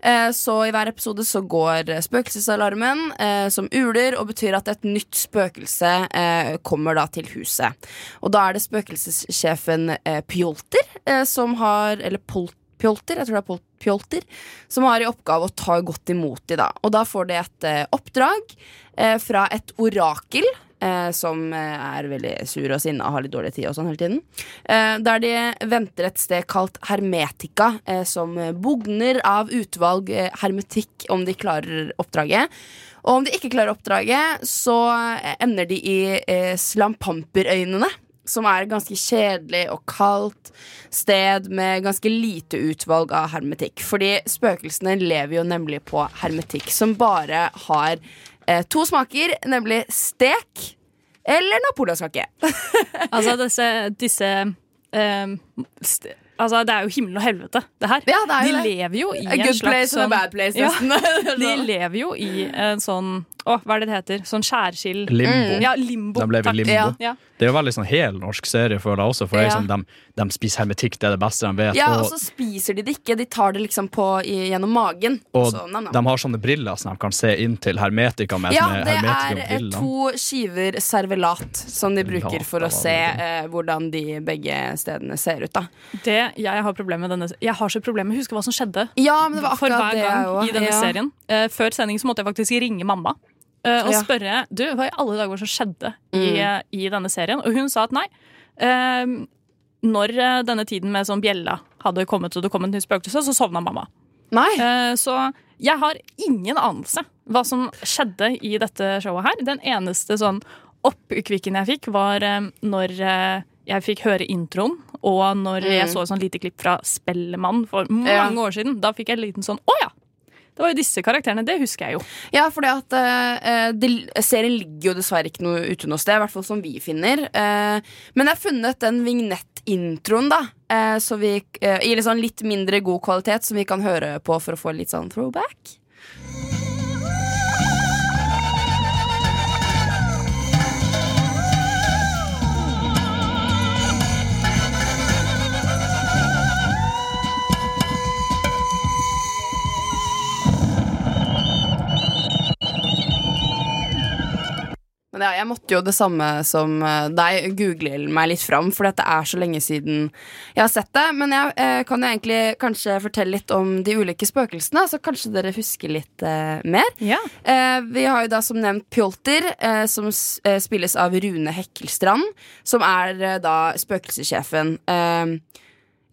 [SPEAKER 7] Eh, så i hver episode så går spøkelsesalarmen eh, som uler, og betyr at et nytt spøkelse eh, kommer da til huset. Og da er det spøkelsessjefen Pjolter som har Eller Polt Pjolter, jeg tror det er Pjolter, som har i oppgave å ta godt imot de da. Og da får de et oppdrag eh, fra et orakel. Eh, som eh, er veldig sur og sinna og har litt dårlig tid og sånn hele tiden. Eh, der de venter et sted kalt Hermetika, eh, som bugner av utvalg eh, hermetikk om de klarer oppdraget. Og om de ikke klarer oppdraget, så ender de i eh, Slampamperøynene som er et ganske kjedelig og kaldt sted med ganske lite utvalg av hermetikk. Fordi spøkelsene lever jo nemlig på hermetikk, som bare har to smaker, nemlig stek eller napoleonskake.
[SPEAKER 6] Altså disse, disse ehm, st Altså, det er jo himmel og helvete, det her.
[SPEAKER 7] Ja, det er
[SPEAKER 6] de
[SPEAKER 7] det.
[SPEAKER 6] lever jo i
[SPEAKER 7] A
[SPEAKER 6] en
[SPEAKER 7] good
[SPEAKER 6] slags
[SPEAKER 7] place and a
[SPEAKER 6] sånn-
[SPEAKER 7] bad place,
[SPEAKER 6] ja. De lever jo i en sånn Å, hva er det det heter? Sånn skjærskill
[SPEAKER 8] Limbo.
[SPEAKER 6] Ja, limbo.
[SPEAKER 8] Da ble
[SPEAKER 6] vi
[SPEAKER 8] limbo.
[SPEAKER 6] Ja.
[SPEAKER 8] Det er jo veldig sånn hel norsk serie, føler jeg også. For
[SPEAKER 7] Ja.
[SPEAKER 8] sånn, de, de spiser hermetikk, det er det beste de vet.
[SPEAKER 7] Ja,
[SPEAKER 8] og
[SPEAKER 7] og så spiser de det ikke. De tar det liksom på i, gjennom magen.
[SPEAKER 8] og
[SPEAKER 7] Så, nam, nam.
[SPEAKER 8] de har sånne briller som de kan se inn til hermetika med.
[SPEAKER 7] Ja, det er to skiver servelat som de bruker
[SPEAKER 8] Ja,
[SPEAKER 7] for å se eh, hvordan de begge stedene ser ut. da
[SPEAKER 6] Det jeg har problem med denne Jeg har så problem med å huske hva som skjedde
[SPEAKER 7] Ja, men det var
[SPEAKER 6] for
[SPEAKER 7] akkurat
[SPEAKER 6] hver
[SPEAKER 7] det
[SPEAKER 6] gang i denne
[SPEAKER 7] Ja.
[SPEAKER 6] serien. Eh, før sending så måtte jeg faktisk ringe mamma og
[SPEAKER 7] Ja.
[SPEAKER 6] spørre Du, hva i alle dager som skjedde i,
[SPEAKER 7] Mm.
[SPEAKER 6] eh, i denne serien. Og hun sa at nei. Uh, når eh, denne tiden med sånn bjella hadde kommet, og det kom et nytt spøkelse, så sovna mamma. Eh, så jeg har ingen anelse hva som skjedde i dette showet her. Den eneste sånn oppkvikken jeg fikk, var uh, når eh, jeg fikk høre introen, og når jeg
[SPEAKER 7] Mm.
[SPEAKER 6] så et sånn lite klipp fra Spellemann for
[SPEAKER 7] Ja.
[SPEAKER 6] mange år siden. Da fikk jeg en liten sånn Å ja! Det var jo disse karakterene. Det husker jeg jo.
[SPEAKER 7] Ja, for at eh, det, serien ligger jo dessverre ikke noe ute noe sted, i hvert fall som vi finner. Uh, men jeg har funnet den vignettintroen, da, Uh, vi, eh, i litt, sånn litt mindre god kvalitet, som vi kan høre på for å få litt sånn throwback. Jeg måtte jo det samme som eh, deg, google meg litt fram, for det er så lenge siden jeg har sett det. Men jeg eh, kan jo egentlig kanskje fortelle litt om de ulike spøkelsene, så kanskje dere husker litt eh, mer. Eh, vi har jo da som nevnt Pjolter, eh, som eh, spilles av Rune Hekkelstrand, som er da spøkelsessjefen. Eh,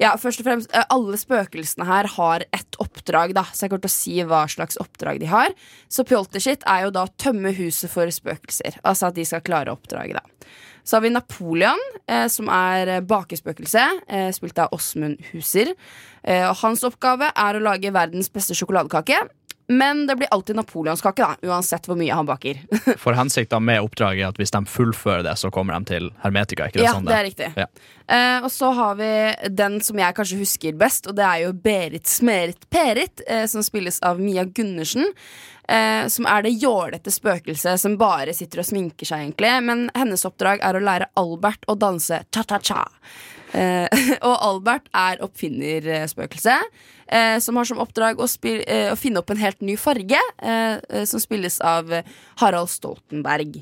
[SPEAKER 7] Ja, først og fremst, eh, Alle spøkelsene her har ett oppdrag, da, så jeg kommer til å si hva slags oppdrag de har. Så Pjoltershit er jo da å tømme huset for spøkelser. Altså at de skal klare oppdraget, da. Så har vi Napoleon, eh, som er eh, bakespøkelse, eh, spilt av Åsmund Huser. Eh, og hans oppgave er å lage verdens beste sjokoladekake. Men det blir alltid napoleonskake, da, uansett hvor mye han baker.
[SPEAKER 8] For hensikten med oppdraget er at hvis de fullfører det, så kommer de til Hermetika. ikke det
[SPEAKER 7] Ja,
[SPEAKER 8] sånn
[SPEAKER 7] det er riktig.
[SPEAKER 8] Ja.
[SPEAKER 7] Uh, og så har vi den som jeg kanskje husker best, og det er jo Berit Smerit Perit, uh, som spilles av Mia Gundersen. Uh, som er det jålete spøkelset som bare sitter og sminker seg, egentlig. Men hennes oppdrag er å lære Albert å danse cha-cha-cha. Eh, og Albert er oppfinnerspøkelset, eh, som har som oppdrag å, eh, å finne opp en helt ny farge, som spilles av Harald Stoltenberg.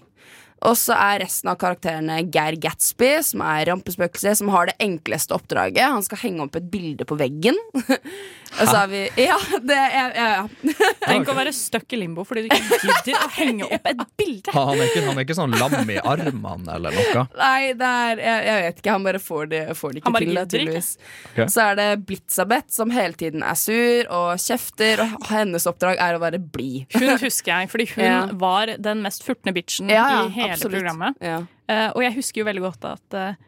[SPEAKER 7] Og så er resten av karakterene Geir Gatsby, som er rampespøkelse, som har det enkleste oppdraget. Han skal henge opp et bilde på veggen. Og så har vi Ja, det er ja, ja.
[SPEAKER 6] Tenk å være stuck i limbo fordi du ikke gidder å henge opp et bilde.
[SPEAKER 8] Han er, ikke, han er ikke sånn lam i armene eller noe.
[SPEAKER 7] Nei, det er jeg, jeg vet ikke. Han bare får det, får det ikke til. naturligvis.
[SPEAKER 6] gidder ikke.
[SPEAKER 7] tydeligvis.
[SPEAKER 8] Ok.
[SPEAKER 7] Så er det Blitzabeth, som hele tiden er sur og kjefter, og hennes oppdrag er å være blid.
[SPEAKER 6] Hun husker jeg, fordi hun
[SPEAKER 7] Ja.
[SPEAKER 6] var den mest furtne bitchen
[SPEAKER 7] Ja, ja,
[SPEAKER 6] i hele
[SPEAKER 7] absolutt.
[SPEAKER 6] programmet.
[SPEAKER 7] Ja.
[SPEAKER 6] Uh, og jeg husker jo veldig godt at uh,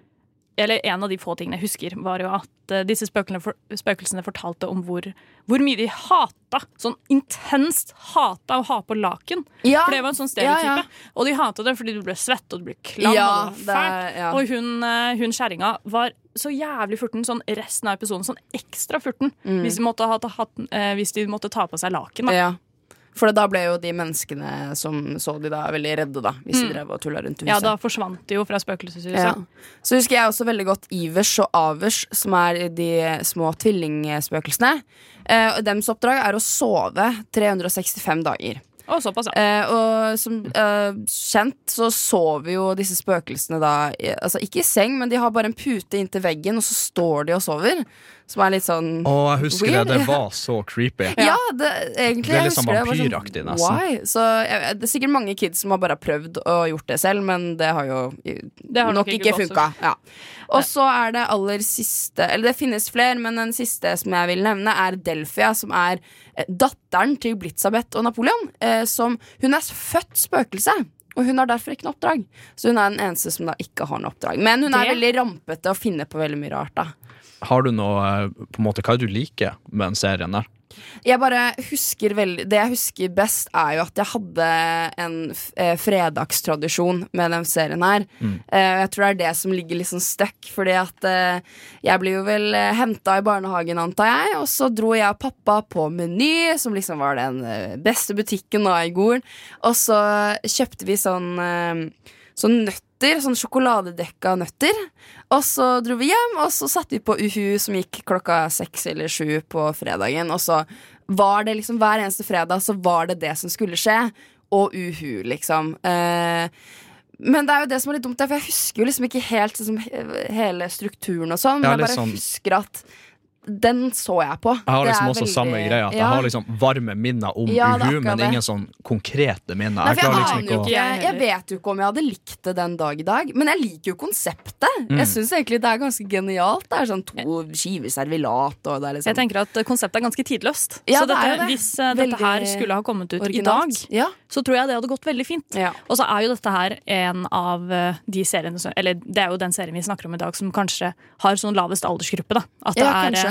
[SPEAKER 6] Eller en av de få tingene jeg husker, var jo at uh, disse for, spøkelsene fortalte om hvor, hvor mye de hata. Sånn intenst hata å ha på laken.
[SPEAKER 7] Ja.
[SPEAKER 6] For det var en sånn stereotype.
[SPEAKER 7] Ja.
[SPEAKER 6] Og de hata det fordi du ble svett og du ble klam. Og det var fælt. Og hun, hun kjerringa var så jævlig furten sånn resten av episoden. Sånn ekstra furten.
[SPEAKER 7] Mm.
[SPEAKER 6] Hvis, de måtte ha, hvis de måtte ta på seg laken. Da.
[SPEAKER 7] Ja. For da ble jo de menneskene som så de da, veldig redde, da. Hvis de
[SPEAKER 6] Mm.
[SPEAKER 7] drev og tulla rundt i
[SPEAKER 6] Ja, da forsvant de jo fra spøkelseshuset.
[SPEAKER 7] Ja. Så husker jeg også veldig godt Ivers og Avers, som er de små tvillingspøkelsene. Eh, Dems oppdrag er å sove 365 dager.
[SPEAKER 6] Og såpass, ja.
[SPEAKER 7] Eh, og som eh, kjent så sover jo disse spøkelsene da i- Altså ikke i seng, men de har bare en pute inntil veggen, og så står de og sover. Som er litt sånn
[SPEAKER 8] Å, jeg husker
[SPEAKER 7] weird.
[SPEAKER 8] det. Det var så creepy.
[SPEAKER 7] Ja, det, egentlig.
[SPEAKER 8] Det er litt sånn
[SPEAKER 7] det,
[SPEAKER 8] vampyraktig, nesten.
[SPEAKER 7] Why? Så jeg, det er sikkert mange kids som har bare prøvd å gjort det selv, men det har jo
[SPEAKER 6] Det har nok
[SPEAKER 7] nok
[SPEAKER 6] ikke
[SPEAKER 7] ikke funka. Ja. Og så er det aller siste Eller det finnes flere, men den siste som jeg vil nevne, er Delphia, som er eh, datteren til Blitzabeth og Napoleon. Eh, som Hun er født spøkelse. Og hun har derfor ikke noe oppdrag. Så hun er den eneste som da ikke har noe oppdrag. Men hun er
[SPEAKER 6] Det-
[SPEAKER 7] veldig rampete og finner på veldig mye rart. da
[SPEAKER 8] Har du noe eh, på en måte, Hva er det du liker med den serien der?
[SPEAKER 7] Jeg bare husker veldig Det jeg husker best, er jo at jeg hadde en eh, fredagstradisjon med den serien her.
[SPEAKER 8] Mm.
[SPEAKER 7] Eh, jeg tror det er det som ligger litt sånn stuck, fordi at eh, jeg blir jo vel eh, henta i barnehagen, antar jeg, og så dro jeg og pappa på Meny, som liksom var den beste butikken da i går og så kjøpte vi sånn eh, Sånn nøtter, sånn sjokoladedekka nøtter. Og så dro vi hjem, og så satte vi på Uhu, som gikk klokka seks eller sju på fredagen. Og så var det liksom hver eneste fredag så var det det som skulle skje. Og Uhu, liksom. Eh, men det er jo det som er litt dumt, for jeg husker jo liksom ikke helt liksom, hele strukturen og sånn. Men jeg bare
[SPEAKER 8] sånn-
[SPEAKER 7] husker at den så jeg på.
[SPEAKER 8] Jeg har liksom også
[SPEAKER 7] veldig-
[SPEAKER 8] samme greia. At
[SPEAKER 7] Ja.
[SPEAKER 8] Jeg har liksom varme minner om
[SPEAKER 7] Ja,
[SPEAKER 8] Uhu, men
[SPEAKER 7] det.
[SPEAKER 8] ingen sånn konkrete minner.
[SPEAKER 7] Nei, jeg,
[SPEAKER 8] jeg, liksom
[SPEAKER 7] ikke,
[SPEAKER 8] å-
[SPEAKER 7] Jeg vet jo ikke om jeg hadde likt det den dag i dag, men jeg liker jo konseptet.
[SPEAKER 8] Mm.
[SPEAKER 7] Jeg syns egentlig det er ganske genialt. Det er sånn to skiver servilat og det er liksom
[SPEAKER 6] Jeg tenker at konseptet er ganske tidløst.
[SPEAKER 7] Ja,
[SPEAKER 6] så
[SPEAKER 7] det er
[SPEAKER 6] dette,
[SPEAKER 7] jo det.
[SPEAKER 6] hvis uh,
[SPEAKER 7] Veldig
[SPEAKER 6] dette her skulle ha kommet ut i
[SPEAKER 7] originalt.
[SPEAKER 6] dag, så tror jeg det hadde gått veldig fint. Og så er jo dette her en av eh, de seriene som Eller det er jo den serien vi snakker om i dag som kanskje har sånn lavest aldersgruppe. da At det
[SPEAKER 7] Ja,
[SPEAKER 6] er,
[SPEAKER 7] kanskje.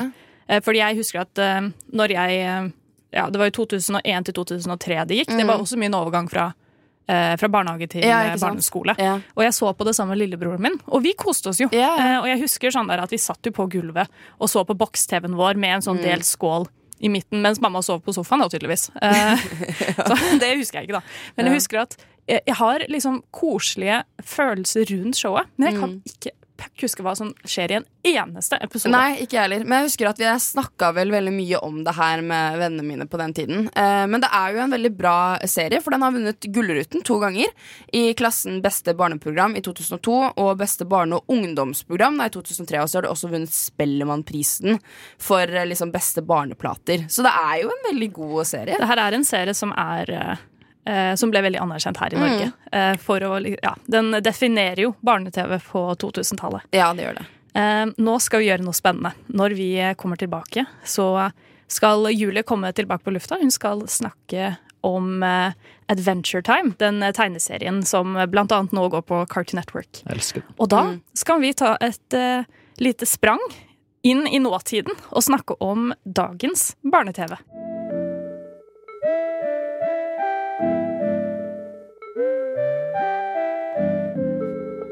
[SPEAKER 6] Eh, Fordi jeg husker at eh, når jeg eh, Ja, det var jo 2001 til 2003 det gikk. Det
[SPEAKER 7] Mm.
[SPEAKER 6] var også mye en overgang fra fra barnehage til
[SPEAKER 7] Ja,
[SPEAKER 6] barneskole.
[SPEAKER 7] Ja.
[SPEAKER 6] Og jeg så på det sammen med lillebroren min, og vi koste oss jo. Og jeg husker sånn der at vi satt jo på gulvet og så på boks-TV-en vår med en sånn
[SPEAKER 7] Mm.
[SPEAKER 6] del skål i midten, mens mamma sov på sofaen, da, tydeligvis. Så det husker jeg ikke, da. Men jeg husker at jeg, jeg har liksom koselige følelser rundt showet, men jeg kan
[SPEAKER 7] Mm.
[SPEAKER 6] ikke huske hva som skjer i en eneste episode.
[SPEAKER 7] Nei, ikke jeg heller. Men jeg husker at vi snakka vel veldig mye om det her med vennene mine på den tiden. Eh, men det er jo en veldig bra serie, for den har vunnet Gullruten to ganger. I klassen Beste barneprogram i 2002 og Beste barne- og ungdomsprogram da, i 2003. Og så har det også vunnet Spellemannprisen for eh, liksom beste barneplater. Så det er jo en veldig god serie.
[SPEAKER 6] Det her er en serie som er eh, som ble veldig anerkjent her i
[SPEAKER 7] Mm.
[SPEAKER 6] Norge. Eh, for å, ja, den definerer jo barne-TV på 2000-tallet.
[SPEAKER 7] Ja, det gjør det.
[SPEAKER 15] Eh, nå skal vi gjøre noe spennende. Når vi kommer tilbake, så skal Julie komme tilbake på lufta. Hun skal snakke om eh, Adventure Time, den tegneserien som blant annet nå går på Cartoon Network.
[SPEAKER 8] Elsker.
[SPEAKER 15] Og da skal vi ta et eh, lite sprang inn i nåtiden og snakke om dagens barne-TV.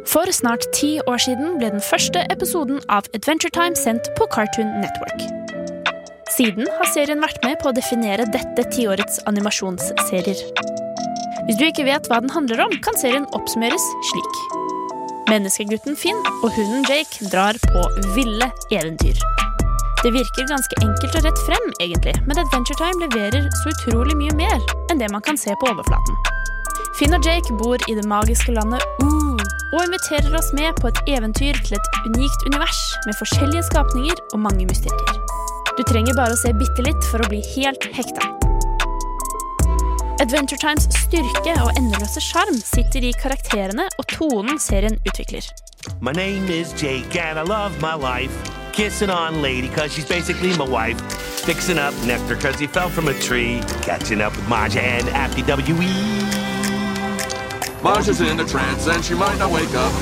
[SPEAKER 15] For snart ti år siden ble den første episoden av Adventure Time sendt på Cartoon Network. Siden har serien vært med på å definere dette tiårets animasjonsserier. Hvis du ikke vet hva den handler om, kan serien oppsummeres slik. Menneskegutten Finn og hunden Jake drar på ville eventyr. Det virker ganske enkelt og rett frem, egentlig, men Adventure Time leverer så utrolig mye mer enn det man kan se på overflaten. Finn og Jake bor i det magiske landet Oo og inviterer oss med på et eventyr til et unikt univers med forskjellige skapninger og mange mysterier. Du trenger bare å se bitte litt for å bli helt hekta. Adventure Times styrke og endeløse sjarm sitter i karakterene og tonen serien utvikler.
[SPEAKER 19] My name is Jake and I love my life. Kissing on lady cause she's basically my wife. Fixing up nectar cause he fell from a tree. Catching up with Maja and Appy WE.
[SPEAKER 20] Marge's in a trance and she might not wake up.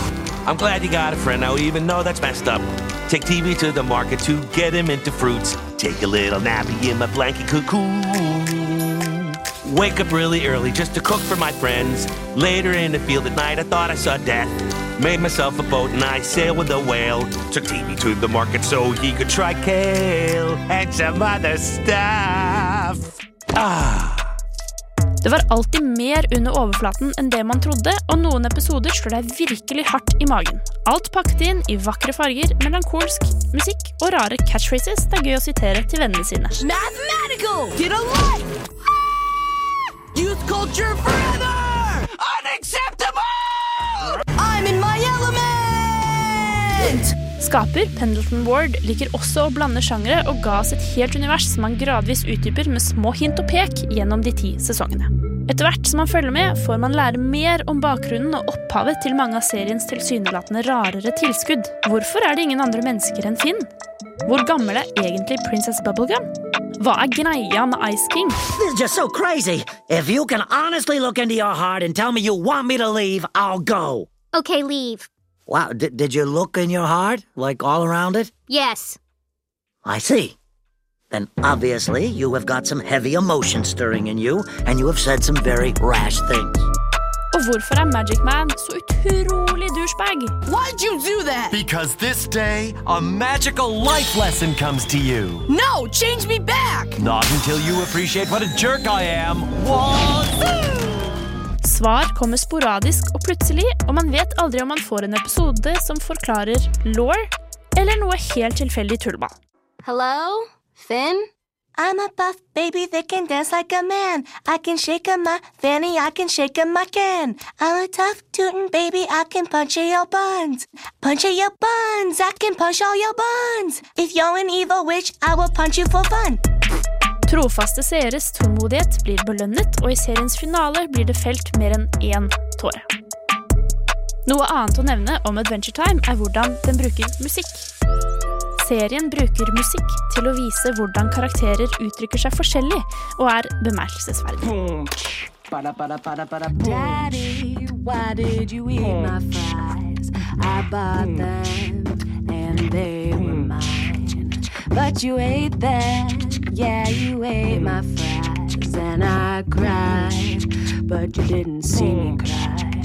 [SPEAKER 19] I'm glad you got a friend now, even though that's messed up. Take TV to the market to get him into fruits. Take a little nappy in my blanket cocoon. Wake up really early just to cook for my friends. Later in the field at night, I thought I saw death. Made myself a boat and I sailed with a whale. Took TV to the market so he could try kale and some other stuff. Ah.
[SPEAKER 15] Det var alltid mer under overflaten enn det man trodde, og noen episoder slår deg virkelig hardt i magen. Alt pakket inn i vakre farger, melankolsk musikk og rare catchphrases det er gøy å sitere til vennene sine.
[SPEAKER 21] Mathematical! Get a life! Youth culture forever!
[SPEAKER 15] Skaper Pendleton Ward liker også å blande sjangere og ga oss et helt univers som han gradvis utdyper med små hint og pek gjennom de ti sesongene. Etter hvert som man følger med, får man lære mer om bakgrunnen og opphavet til mange av seriens tilsynelatende rarere tilskudd. Hvorfor er det ingen andre mennesker enn Finn? Hvor gammel er egentlig Princess Bubblegum? Hva er greia med Ice King?
[SPEAKER 22] This is just so crazy. If you can honestly look into your heart and tell me you want me to leave, I'll go.
[SPEAKER 12] Okay, leave.
[SPEAKER 22] Wow, d- did you look in your heart? Like all around it?
[SPEAKER 12] Yes.
[SPEAKER 22] I see. Then obviously you have got some heavy emotion stirring in you, and you have said some very rash things.
[SPEAKER 15] Og hvorfor er Magic Man så utrolig douchebag?
[SPEAKER 21] Why'd you do that?
[SPEAKER 23] Because this day, a magical life lesson comes to you.
[SPEAKER 21] No, change me back!
[SPEAKER 23] Not until you appreciate what a jerk I am. Wazoo!
[SPEAKER 15] Svar kommer sporadisk og plutselig, og man vet aldri om man får en episode som forklarer law, eller noe helt tilfeldig tullball.
[SPEAKER 12] Hello? Finn? I'm a buff baby that can dance like a man. I can shake a my fanny, I can shake a my can. I'm a tough tootin' baby, I can punch your buns. Punch your buns, I can punch all your buns. If you're an evil witch, I will punch you for fun.
[SPEAKER 15] Trofaste seeres tålmodighet blir belønnet, og i seriens finale blir det felt mer enn én tåre. Noe annet å nevne om Adventure Time er hvordan den bruker musikk. Serien bruker musikk til å vise hvordan karakterer uttrykker seg forskjellig, og er bemerkelsesverdig.
[SPEAKER 24] Daddy, why did you eat my fries? I bought them and they were mine. But you ate them, yeah, you ate my fries. And I cried, but you didn't see me mm. cry.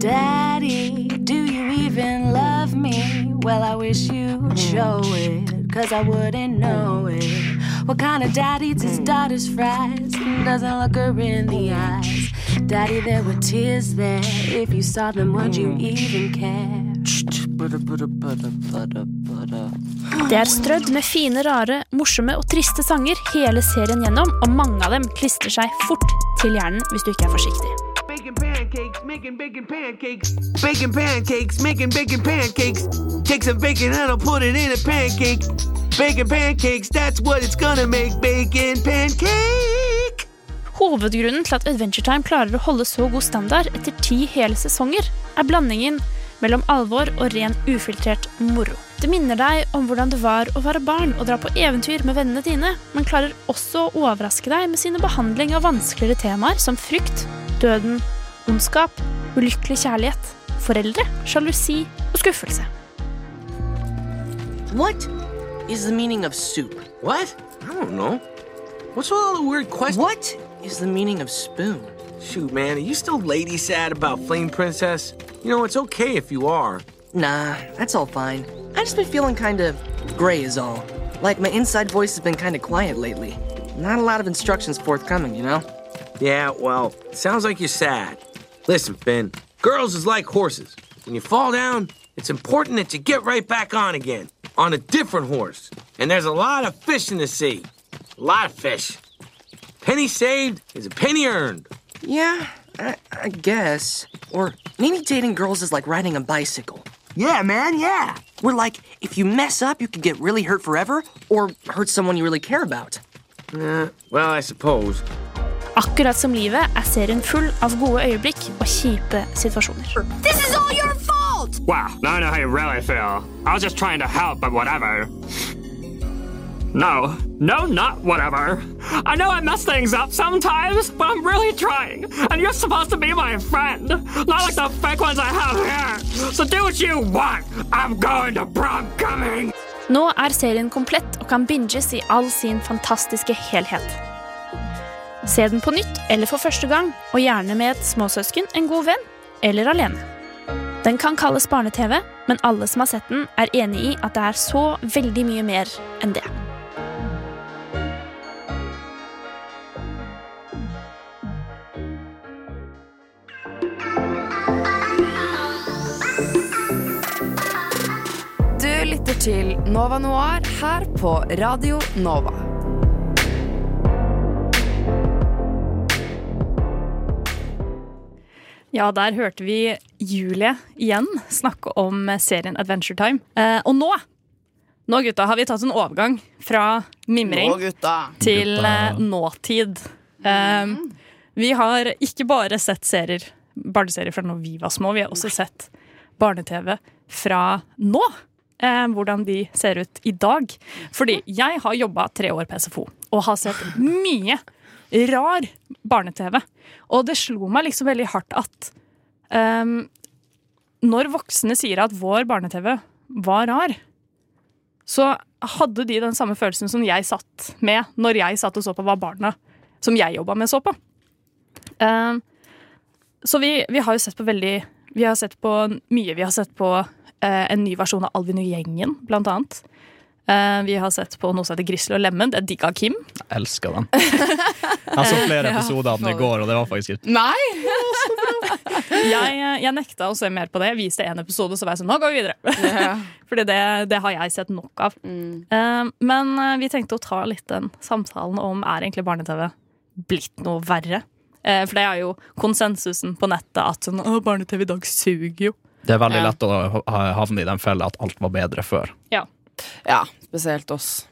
[SPEAKER 24] Daddy, do you even love me? Well, I wish you'd show it, cause I wouldn't know it. What kind of dad eats his daughter's fries and doesn't look her in the eyes? Daddy, there were tears there. If you saw them, would you even care?
[SPEAKER 15] Det er strødd med fine, rare, morsomme og triste sanger hele serien gjennom, og mange av dem klistrer seg fort til hjernen hvis du ikke er forsiktig.
[SPEAKER 19] Pancakes, making bacon pancakes. Bacon pancakes, making bacon pancakes. Take some bacon and I'll put it in a pancake. Bacon pancakes, that's what it's gonna make. Bacon pancake!
[SPEAKER 15] Hovedgrunnen til at Adventure Time klarer å holde så god standard etter ti hele sesonger, er blandingen
[SPEAKER 2] mellom alvor og ren ufiltrert moro. Det minner deg om hvordan det var å være barn og dra på eventyr med vennene dine, men klarer også å overraske deg med sine behandling av vanskeligere temaer som frykt, døden, ondskap, ulykkelig kjærlighet, foreldre, sjalusi og skuffelse.
[SPEAKER 25] What is the meaning of soup?
[SPEAKER 20] What? I don't know. What's with all the weird questions?
[SPEAKER 25] What is the meaning of spoon?
[SPEAKER 20] Shoot, man, are you still lady sad about Flame Princess? You know, it's okay if you are.
[SPEAKER 25] Nah, that's all fine. I just been feeling kind of gray is all. Like my inside voice has been kind of quiet lately. Not a lot of instructions forthcoming, you know?
[SPEAKER 20] Yeah, well, sounds like you're sad. Listen, Finn, girls is like horses. When you fall down, it's important that you get right back on again, on a different horse. And there's a lot of fish in the sea. A lot of fish. Penny saved is a penny earned.
[SPEAKER 25] Yeah, I, I guess. Or maybe dating girls is like riding a bicycle.
[SPEAKER 23] Yeah, man, yeah.
[SPEAKER 25] We're like, if you mess up, you could get really hurt forever, or hurt someone you really care about.
[SPEAKER 20] Uh, well, I suppose.
[SPEAKER 2] Akkurat som livet er serien full av gode øyeblikk og kjipe situasjoner.
[SPEAKER 10] This is all your fault!
[SPEAKER 26] Wow, now I know how you really feel. I was just trying to help, but whatever. No, no, not whatever. I know I mess things up sometimes, but I'm really trying. And you're supposed to be my friend, not like the fake ones I have here. So do what you want. I'm going to prom coming.
[SPEAKER 2] Nå er serien komplett og kan binges i all sin fantastiske helhet. Se den på nytt eller for første gang, og gjerne med et småsøsken, en god venn eller alene. Den kan kalles barne-TV, men alle som har sett den, er enig i at det er så veldig mye mer enn det.
[SPEAKER 7] Du lytter til Nova Noir her på Radio Nova.
[SPEAKER 6] Ja, der hørte vi Julie igjen snakke om serien Adventure Time. Eh, og nå, nå gutta, har vi tatt en overgang fra mimring
[SPEAKER 7] Nå, gutta.
[SPEAKER 6] til
[SPEAKER 7] Gutta.
[SPEAKER 6] eh, nåtid. Eh, vi har ikke bare sett serier, barneserier fra når vi var små, vi har også sett barne-TV fra nå. Eh, hvordan de ser ut i dag. Fordi jeg har jobba tre år på SFO og har sett mye rar barne-TV. Og det slo meg liksom veldig hardt at um, når voksne sier at vår barne-TV var rar, så hadde de den samme følelsen som jeg satt med når jeg satt og så på hva barna som jeg jobba med, så på. Um, så vi, vi har jo sett på veldig Vi har sett på mye. Vi har sett på uh, en ny versjon av Alvin og gjengen, blant annet. Eh, vi har sett på noe som heter Grizzly og Lemen. Det digga Kim.
[SPEAKER 8] Jeg elsker den. Jeg så flere episoder av den i går, og det var faktisk helt
[SPEAKER 7] Nei!
[SPEAKER 6] jeg, jeg nekta å se mer på det. Jeg viste en episode, så var jeg sånn, nå går vi videre. Fordi det, det har jeg sett nok av. Eh, men eh, vi tenkte å ta litt den samtalen om er egentlig barne-TV blitt noe verre. Eh, for det er jo konsensusen på nettet at sånn, «Å, barne-TV i dag suger jo.
[SPEAKER 8] Det er veldig lett å havne i den fella at alt var bedre før.
[SPEAKER 6] Ja.
[SPEAKER 7] Ja, spesielt oss.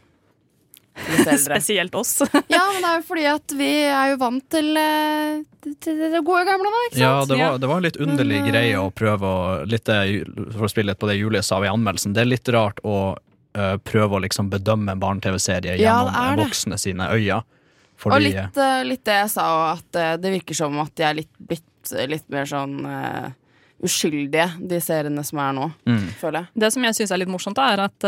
[SPEAKER 6] Spesielt oss.
[SPEAKER 7] ja, men det er jo fordi at vi er jo vant til, eh, til det gode gamle da. ikke sant?
[SPEAKER 8] Ja, det var, det var en litt underlig
[SPEAKER 7] Men, eh,
[SPEAKER 8] greie å prøve å litt For å spille litt på det Julie sa i anmeldelsen. Det er litt rart å eh, prøve å liksom bedømme en barne-TV-serie
[SPEAKER 7] Ja,
[SPEAKER 8] gjennom voksne sine øyne.
[SPEAKER 7] Og litt, litt det jeg sa, at det virker som at de er litt blitt litt mer sånn uskyldige, de seriene som er nå,
[SPEAKER 8] Mm.
[SPEAKER 7] føler jeg.
[SPEAKER 6] Det som jeg syns er litt morsomt, da, er at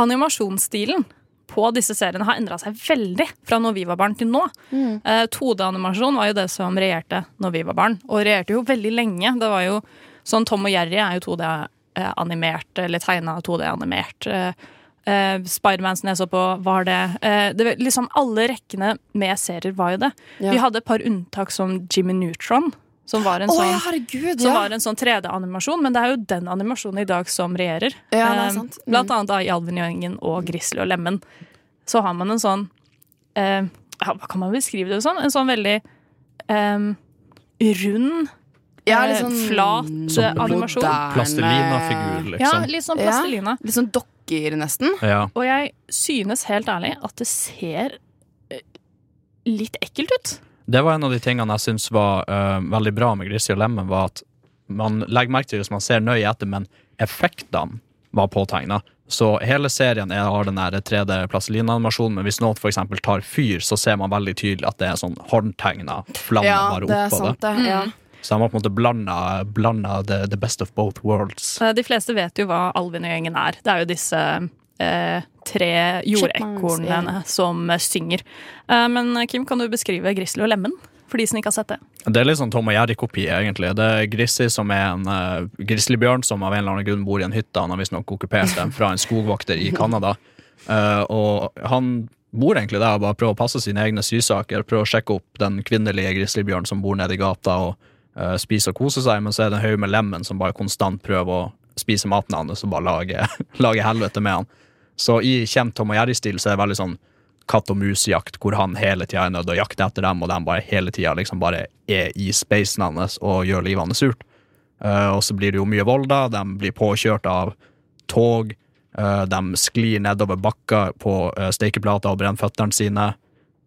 [SPEAKER 6] animasjonsstilen på disse seriene har endra seg veldig fra når vi var barn til nå. Eh, 2D-animasjon var jo det som regjerte når vi var barn, og regjerte jo veldig lenge. Det var jo sånn Tom og Jerry er jo 2D-animert, eller tegna 2D-animert. Eh, eh, Spiderman som jeg så på, var det. Eh, det liksom Alle rekkene med serier var jo det.
[SPEAKER 7] Ja.
[SPEAKER 6] Vi hadde et par unntak som Jimmy Neutron. Som var en sånn,
[SPEAKER 7] ja, herregud, ja.
[SPEAKER 6] var en sånn 3D-animasjon, men det er jo den animasjonen i dag som regjerer.
[SPEAKER 7] Ja, det er
[SPEAKER 6] Eh,
[SPEAKER 7] sant. Mm.
[SPEAKER 6] Blant annet da, i Alvin og Grizzly og Lemmen. Så har man en sånn eh, ja, Hva kan man beskrive det som? En sånn veldig eh, rund,
[SPEAKER 7] Ja,
[SPEAKER 6] eh,
[SPEAKER 7] litt sånn
[SPEAKER 6] flat animasjon.
[SPEAKER 8] Plastelina-figur,
[SPEAKER 6] Ja,
[SPEAKER 8] liksom.
[SPEAKER 6] litt sånn
[SPEAKER 7] Ja, litt sånn dokker, nesten.
[SPEAKER 8] Ja.
[SPEAKER 6] Og jeg synes helt ærlig at det ser eh, litt ekkelt ut.
[SPEAKER 8] Det var en av de tingene jeg syns var uh, veldig bra med Grisi og Lemmen, var at man legger merke til hvis man ser nøye etter, men effektene var påtegna. Så hele serien er, har den der 3D plastelina-animasjonen, men hvis noen eksempel tar fyr, så ser man veldig tydelig at det er sånn håndtegna flammer
[SPEAKER 7] Ja,
[SPEAKER 8] bare
[SPEAKER 7] det
[SPEAKER 8] oppå
[SPEAKER 7] sant, det.
[SPEAKER 8] Mm.
[SPEAKER 7] Ja.
[SPEAKER 8] Så de har på en måte blanda, blanda the, the best of both worlds.
[SPEAKER 6] Eh, De fleste vet jo hva Alvin og gjengen er. Det er jo disse eh, tre jordekornene som eh, synger. Eh, men Kim, kan du beskrive Grizzly og Lemen? For de som ikke har sett det.
[SPEAKER 8] Det er litt sånn Tom og Jerry-kopi, egentlig. Det er Grissi som er en uh, grizzlybjørn som av en eller annen grunn bor i en hytte. Han har visstnok okkupert den fra en skogvokter i Canada. Uh, og han bor egentlig der og bare prøver å passe sine egne sysaker. Prøver å sjekke opp den kvinnelige grizzlybjørnen som bor nede i gata og uh, spiser og koser seg. Men så er det en haug med lemen som bare konstant prøver å spise maten hans og bare lage, lage helvete med han. Så i kjent Tom og Jerry-stil så er det veldig sånn katt og mus-jakt, hvor han hele tida er nødt å jakte etter dem, og de bare hele tida liksom bare er i spacen hans og gjør livet hans surt. Uh, og så blir det jo mye vold, da. De blir påkjørt av tog. Uh, de sklir nedover bakker på uh, steikeplata og brenner føttene sine.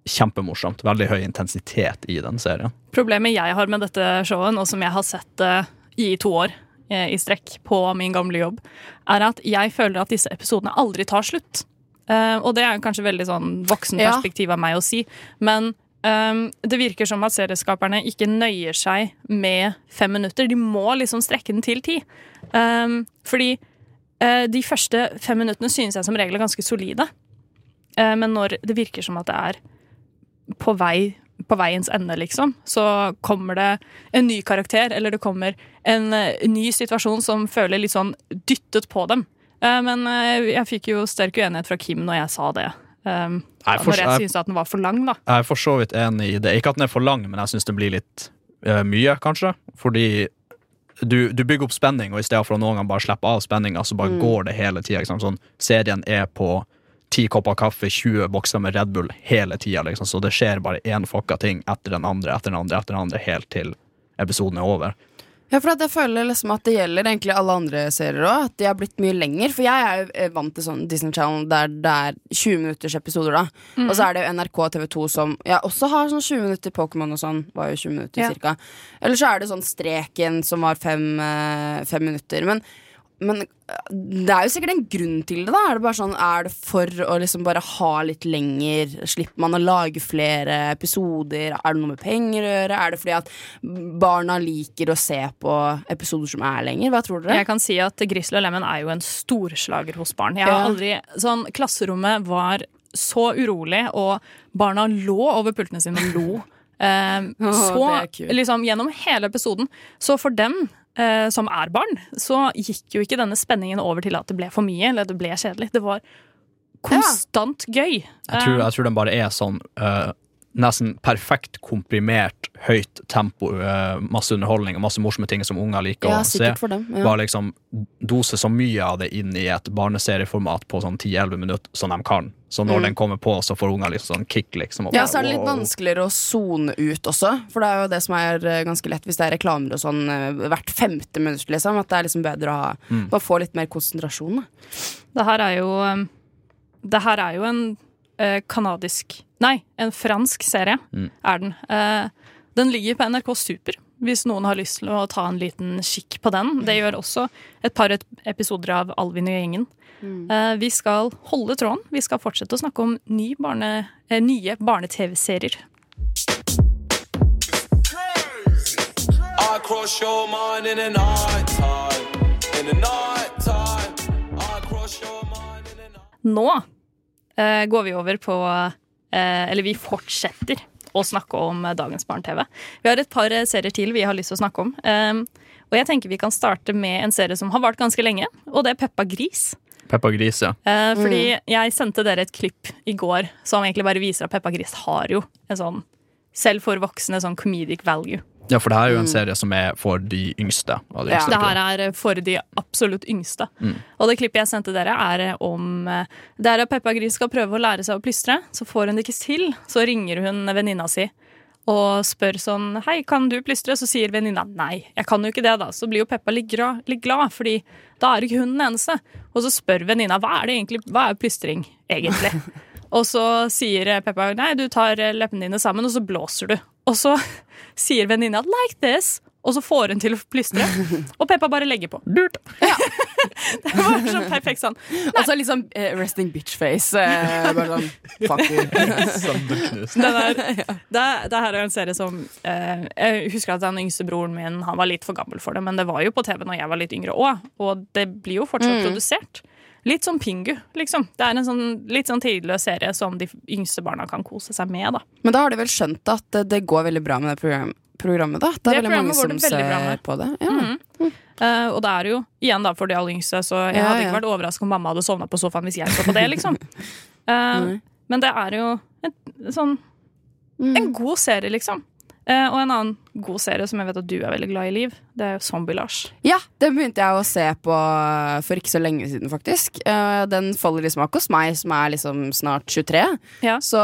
[SPEAKER 8] Kjempemorsomt. Veldig høy intensitet i den serien.
[SPEAKER 6] Problemet jeg har med dette showet, og som jeg har sett eh, i to år eh, i strekk på min gamle jobb, er at jeg føler at disse episodene aldri tar slutt. Eh, og det er kanskje veldig sånn voksenperspektiv av meg å si, men ehm, det virker som at serieskaperne ikke nøyer seg med fem minutter. De må liksom strekke den til ti. Ehm, fordi eh, de første fem minuttene synes jeg som regel er ganske solide. Eh, men når det virker som at det er på vei på veiens ende, liksom, så kommer det en ny karakter, eller det kommer en eh, ny situasjon som føler litt sånn dyttet på dem. Eh, men eh, jeg fikk jo sterk uenighet fra Kim når jeg sa det.
[SPEAKER 8] Nei, for-
[SPEAKER 6] når jeg
[SPEAKER 8] jeg-
[SPEAKER 6] syntes at den var for lang, da.
[SPEAKER 8] Jeg er for så vidt enig i det. Ikke at den er for lang, men jeg syns det blir litt mye, kanskje. Fordi du, du bygger opp spenning, og i stedet for å noen gang bare slippe av spenninga, så bare
[SPEAKER 7] Mm.
[SPEAKER 8] går det hele tida. Sånn, serien er på ti kopper kaffe, 20 bokser med Red Bull hele tida, liksom. så det skjer bare én fucka ting etter den andre, etter den andre, etter den andre, helt til episoden er over.
[SPEAKER 7] Ja, for at jeg føler liksom at det gjelder egentlig alle andre serier òg. At de har blitt mye lenger. For jeg er jo eh, vant til sånn Disney Channel der det er 20 minutters episoder, da.
[SPEAKER 6] mm.
[SPEAKER 7] Og så er det jo NRK og TV2 som ja, også har sånn 20 minutter. Pokémon og sånn var jo 20 minutter
[SPEAKER 6] Ja.
[SPEAKER 7] cirka. Eller så er det sånn Streken som var fem, eh, fem minutter. Men, men eh, det er jo sikkert en grunn til det, da. Er det bare sånn Er det for å liksom bare ha litt lenger? Slipper man å lage flere episoder? Er det noe med penger å gjøre? Er det fordi at barna liker å se på episoder som er lenger? Hva tror dere?
[SPEAKER 6] Jeg kan si at Grizzly og Lemen er jo en storslager hos barn. Jeg har aldri, sånn, Klasserommet var så urolig, og barna lå over pultene sine og lo. Eh, så liksom gjennom hele episoden. Så for dem eh, som er barn, så gikk jo ikke denne spenningen over til at det ble for mye, eller at det ble kjedelig. Det var konstant gøy.
[SPEAKER 8] Jeg tror, jeg tror den bare er sånn eh, nesten perfekt komprimert, høyt tempo, eh, masse underholdning og masse morsomme ting som unger liker
[SPEAKER 7] Ja,
[SPEAKER 8] å se.
[SPEAKER 7] for dem, ja.
[SPEAKER 8] Bare liksom dose så mye av det inn i et barneserieformat på sånn 10-11 minutter som de kan. Så når
[SPEAKER 7] Mm.
[SPEAKER 8] den kommer på, så får unger liksom sånn kick, liksom. og
[SPEAKER 7] Ja, så er det litt
[SPEAKER 8] wow.
[SPEAKER 7] vanskeligere å sone ut også. For det er jo det som er eh, ganske lett hvis det er reklamer og sånn eh, hvert femte minutt, liksom. At det er liksom bedre å ha
[SPEAKER 6] Mm.
[SPEAKER 7] Bare få litt mer konsentrasjon, da.
[SPEAKER 6] Det her er jo Det her er jo en kanadisk Nei, en fransk serie
[SPEAKER 8] Mm.
[SPEAKER 6] er den. Eh, den ligger på NRK Super, hvis noen har lyst til å ta en liten kikk på den. Det gjør også et par episoder av Alvin og gjengen. Mm. vi skal holde tråden. Vi skal fortsette å snakke om ny barne, eh, nye barne-TV-serier. Nå eh, går vi over på eh, Eller vi fortsetter å snakke om eh, dagens barne-TV. Vi har et par eh, serier til vi har lyst til å snakke om. Um, og jeg tenker vi kan starte med en serie som har vart ganske lenge, og det er Peppa Gris.
[SPEAKER 8] Peppa Gris, ja.
[SPEAKER 6] Eh, fordi jeg sendte dere et klipp i går som egentlig bare viser at Peppa Gris har jo en sånn, selv for voksne, sånn comedic value.
[SPEAKER 8] Ja, for det her er jo en
[SPEAKER 6] Mm.
[SPEAKER 8] serie som er for de yngste. De yngste Ja.
[SPEAKER 6] Det her er for de absolutt yngste.
[SPEAKER 8] Mm.
[SPEAKER 6] Og det klippet jeg sendte dere, er om eh, Der Peppa Gris skal prøve å lære seg å plystre. Så får hun det ikke til. Så ringer hun venninna si og spør sånn Hei, kan du plystre? Så sier venninna nei, jeg kan jo ikke det, da. Så blir jo Peppa litt, litt glad, fordi da er ikke hun den eneste. Og så spør venninna hva er det egentlig, hva er plystring egentlig? og så sier Peppa nei, du tar leppene dine sammen, og så blåser du. Og så sier venninna like this. og så får hun til å plystre. Og Peppa bare legger på. Lurt. det var sånn perfekt sånn.
[SPEAKER 7] Og så litt sånn eh, resting bitch-face. Uh, bare sånn fuck you.
[SPEAKER 6] Det, der, det, det her er en serie som uh, Jeg husker at den yngste broren min Han var litt for gammel for det, men det var jo på TV når jeg var litt yngre òg. Og det blir jo fortsatt
[SPEAKER 7] Mm.
[SPEAKER 6] produsert. Litt som Pingu, liksom. Det er en sånn, litt sånn tidløs serie som de yngste barna kan kose seg med. da
[SPEAKER 7] Men da har de vel skjønt at det, går veldig bra med det program, programmet, da? Det er
[SPEAKER 6] Det
[SPEAKER 7] veldig mange som
[SPEAKER 6] veldig
[SPEAKER 7] ser på det. Ja.
[SPEAKER 6] Mm. Mm. Uh, og det er jo igjen da for de aller yngste, så jeg
[SPEAKER 7] Ja,
[SPEAKER 6] hadde
[SPEAKER 7] ja.
[SPEAKER 6] ikke vært overraska om mamma hadde sovna på sofaen hvis jeg så på det. liksom
[SPEAKER 7] Uh,
[SPEAKER 6] Men det er jo en, sånn En god serie, liksom. Eh, og en annen god serie som jeg vet at du er veldig glad i, Liv, det er jo Zombie-Lars.
[SPEAKER 7] Ja, den begynte jeg å se på for ikke så lenge siden, faktisk. Uh, Den faller i smak hos meg, som er liksom snart 23. Så,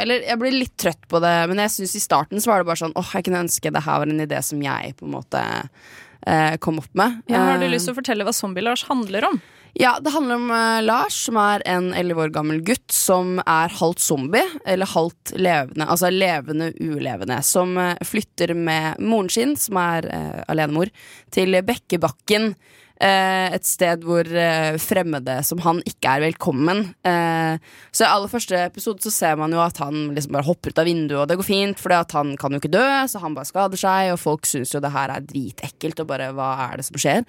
[SPEAKER 7] eller jeg blir litt trøtt på det, men jeg synes i starten så var det bare sånn åh, jeg kunne ønske det her var en idé som jeg på en måte uh, kom opp med.
[SPEAKER 6] Ja, har du lyst til å fortelle hva Zombie-Lars handler om?
[SPEAKER 7] Ja, det handler om uh, Lars, som er en 11 år gammel gutt som er halvt zombie, eller halvt levende, altså levende ulevende, som uh, flytter med moren sin, som er uh, alenemor, til Bekkebakken. Eh, et sted hvor eh, fremmede som han ikke er velkommen. Eh, så i aller første episode så ser man jo at han liksom bare hopper ut av vinduet, og det går fint, for han kan jo ikke dø, så han bare skader seg, og folk syns jo det her er dritekkelt, og bare hva er det som skjer?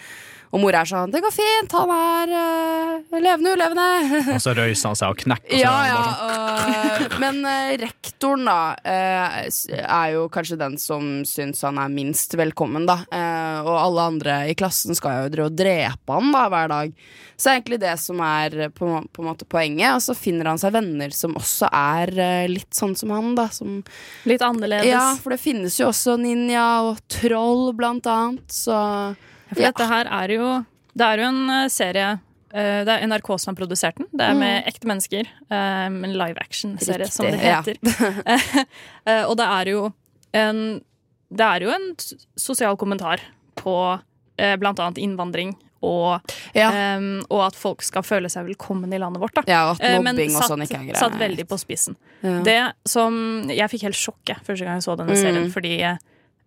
[SPEAKER 7] Og mor er sånn 'det går fint, han er eh, levende ulevende'.
[SPEAKER 8] Og så røyser han seg og knekker. og
[SPEAKER 7] Ja, ja.
[SPEAKER 8] bare sånn,
[SPEAKER 7] øh, men øh, rektoren, da, øh, er jo kanskje den som syns han er minst velkommen, da. Og alle andre i klassen skal jo drive og drepe han da, hver dag. Så det er egentlig det som er øh, på, på en måte poenget. Og så finner han seg venner som også er øh, litt sånn som han, da. Som,
[SPEAKER 6] Litt annerledes.
[SPEAKER 7] ja, for det finnes jo også ninja og troll, blant annet. Så
[SPEAKER 6] For dette her er jo Det er jo en eh, serie eh, det er NRK som har produsert den. Det er med
[SPEAKER 7] Mm.
[SPEAKER 6] ekte mennesker. eh, En live action-serie, som det
[SPEAKER 7] heter. ja.
[SPEAKER 6] Eh, og det er jo en Det er jo en sosial kommentar på eh, annet innvandring. Og, em, og at folk skal føle seg velkommen i landet vårt. Da.
[SPEAKER 7] Ja, og at
[SPEAKER 6] mobbing men
[SPEAKER 7] og sånn ikke er greit.
[SPEAKER 6] satt veldig på spissen.
[SPEAKER 7] Ja.
[SPEAKER 6] Det som Jeg fikk helt sjokk første gang jeg så denne
[SPEAKER 7] Mm.
[SPEAKER 6] serien, fordi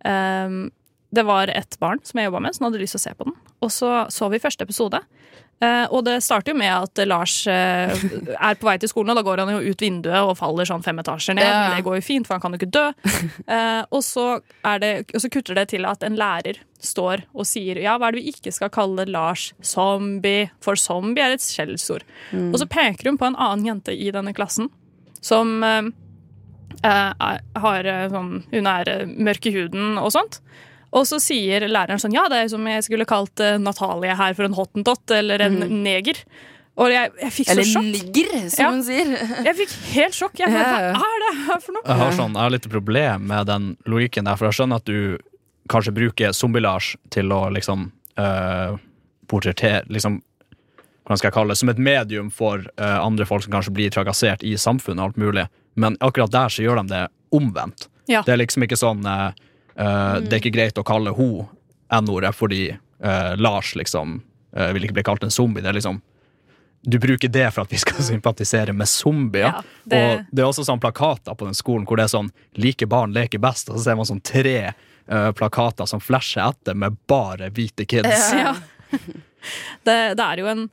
[SPEAKER 6] um, det var et barn som jeg jobba med, som hadde lyst til å se på den. Og så så vi første episode. Eh, og det starter jo med at Lars eh, er på vei til skolen, og da går han jo ut vinduet og faller sånn fem etasjer ned.
[SPEAKER 7] Ja.
[SPEAKER 6] Det går jo fint, for han kan jo ikke dø. Eh, og, så er det, og så kutter det til at en lærer står og sier ja, hva er det vi ikke skal kalle Lars zombie? For zombie er et skjellsord.
[SPEAKER 7] Mm.
[SPEAKER 6] Og så peker hun på en annen jente i denne klassen som uh, er- har sånn Hun er mørk i huden og sånt. Og så sier læreren sånn Ja, det er som jeg skulle kalt eh, Natalie her for en hottentott eller en
[SPEAKER 7] mm.
[SPEAKER 6] neger. Og jeg, jeg fikk så
[SPEAKER 7] Eller
[SPEAKER 6] sjokk.
[SPEAKER 7] nigger, som
[SPEAKER 6] Ja.
[SPEAKER 7] hun sier.
[SPEAKER 6] Jeg fikk helt sjokk. Jeg, bare, Hva er det her for noe?
[SPEAKER 8] Jeg har, sånn, jeg har litt problem med den logikken der, for jeg skjønner at du kanskje bruker Zombie-Lars til å liksom øh, portrettere liksom, Hvordan skal jeg kalle det? Som et medium for øh, andre folk som kanskje blir trakassert i samfunnet og alt mulig. Men akkurat der så gjør de det omvendt.
[SPEAKER 6] Ja.
[SPEAKER 8] Det er liksom ikke sånn eh, eh, Det er ikke greit å kalle ho N-ordet fordi uh, Lars liksom uh, vil ikke bli kalt en zombie. Det er liksom du bruker det for at vi skal sympatisere med zombier.
[SPEAKER 6] Ja, det-
[SPEAKER 8] Og det er også sånn plakater på den skolen hvor det er sånn 'like barn leker best', og så ser man sånn tre uh, plakater som flasher etter med bare hvite kids.
[SPEAKER 6] Ja. Det, det er jo en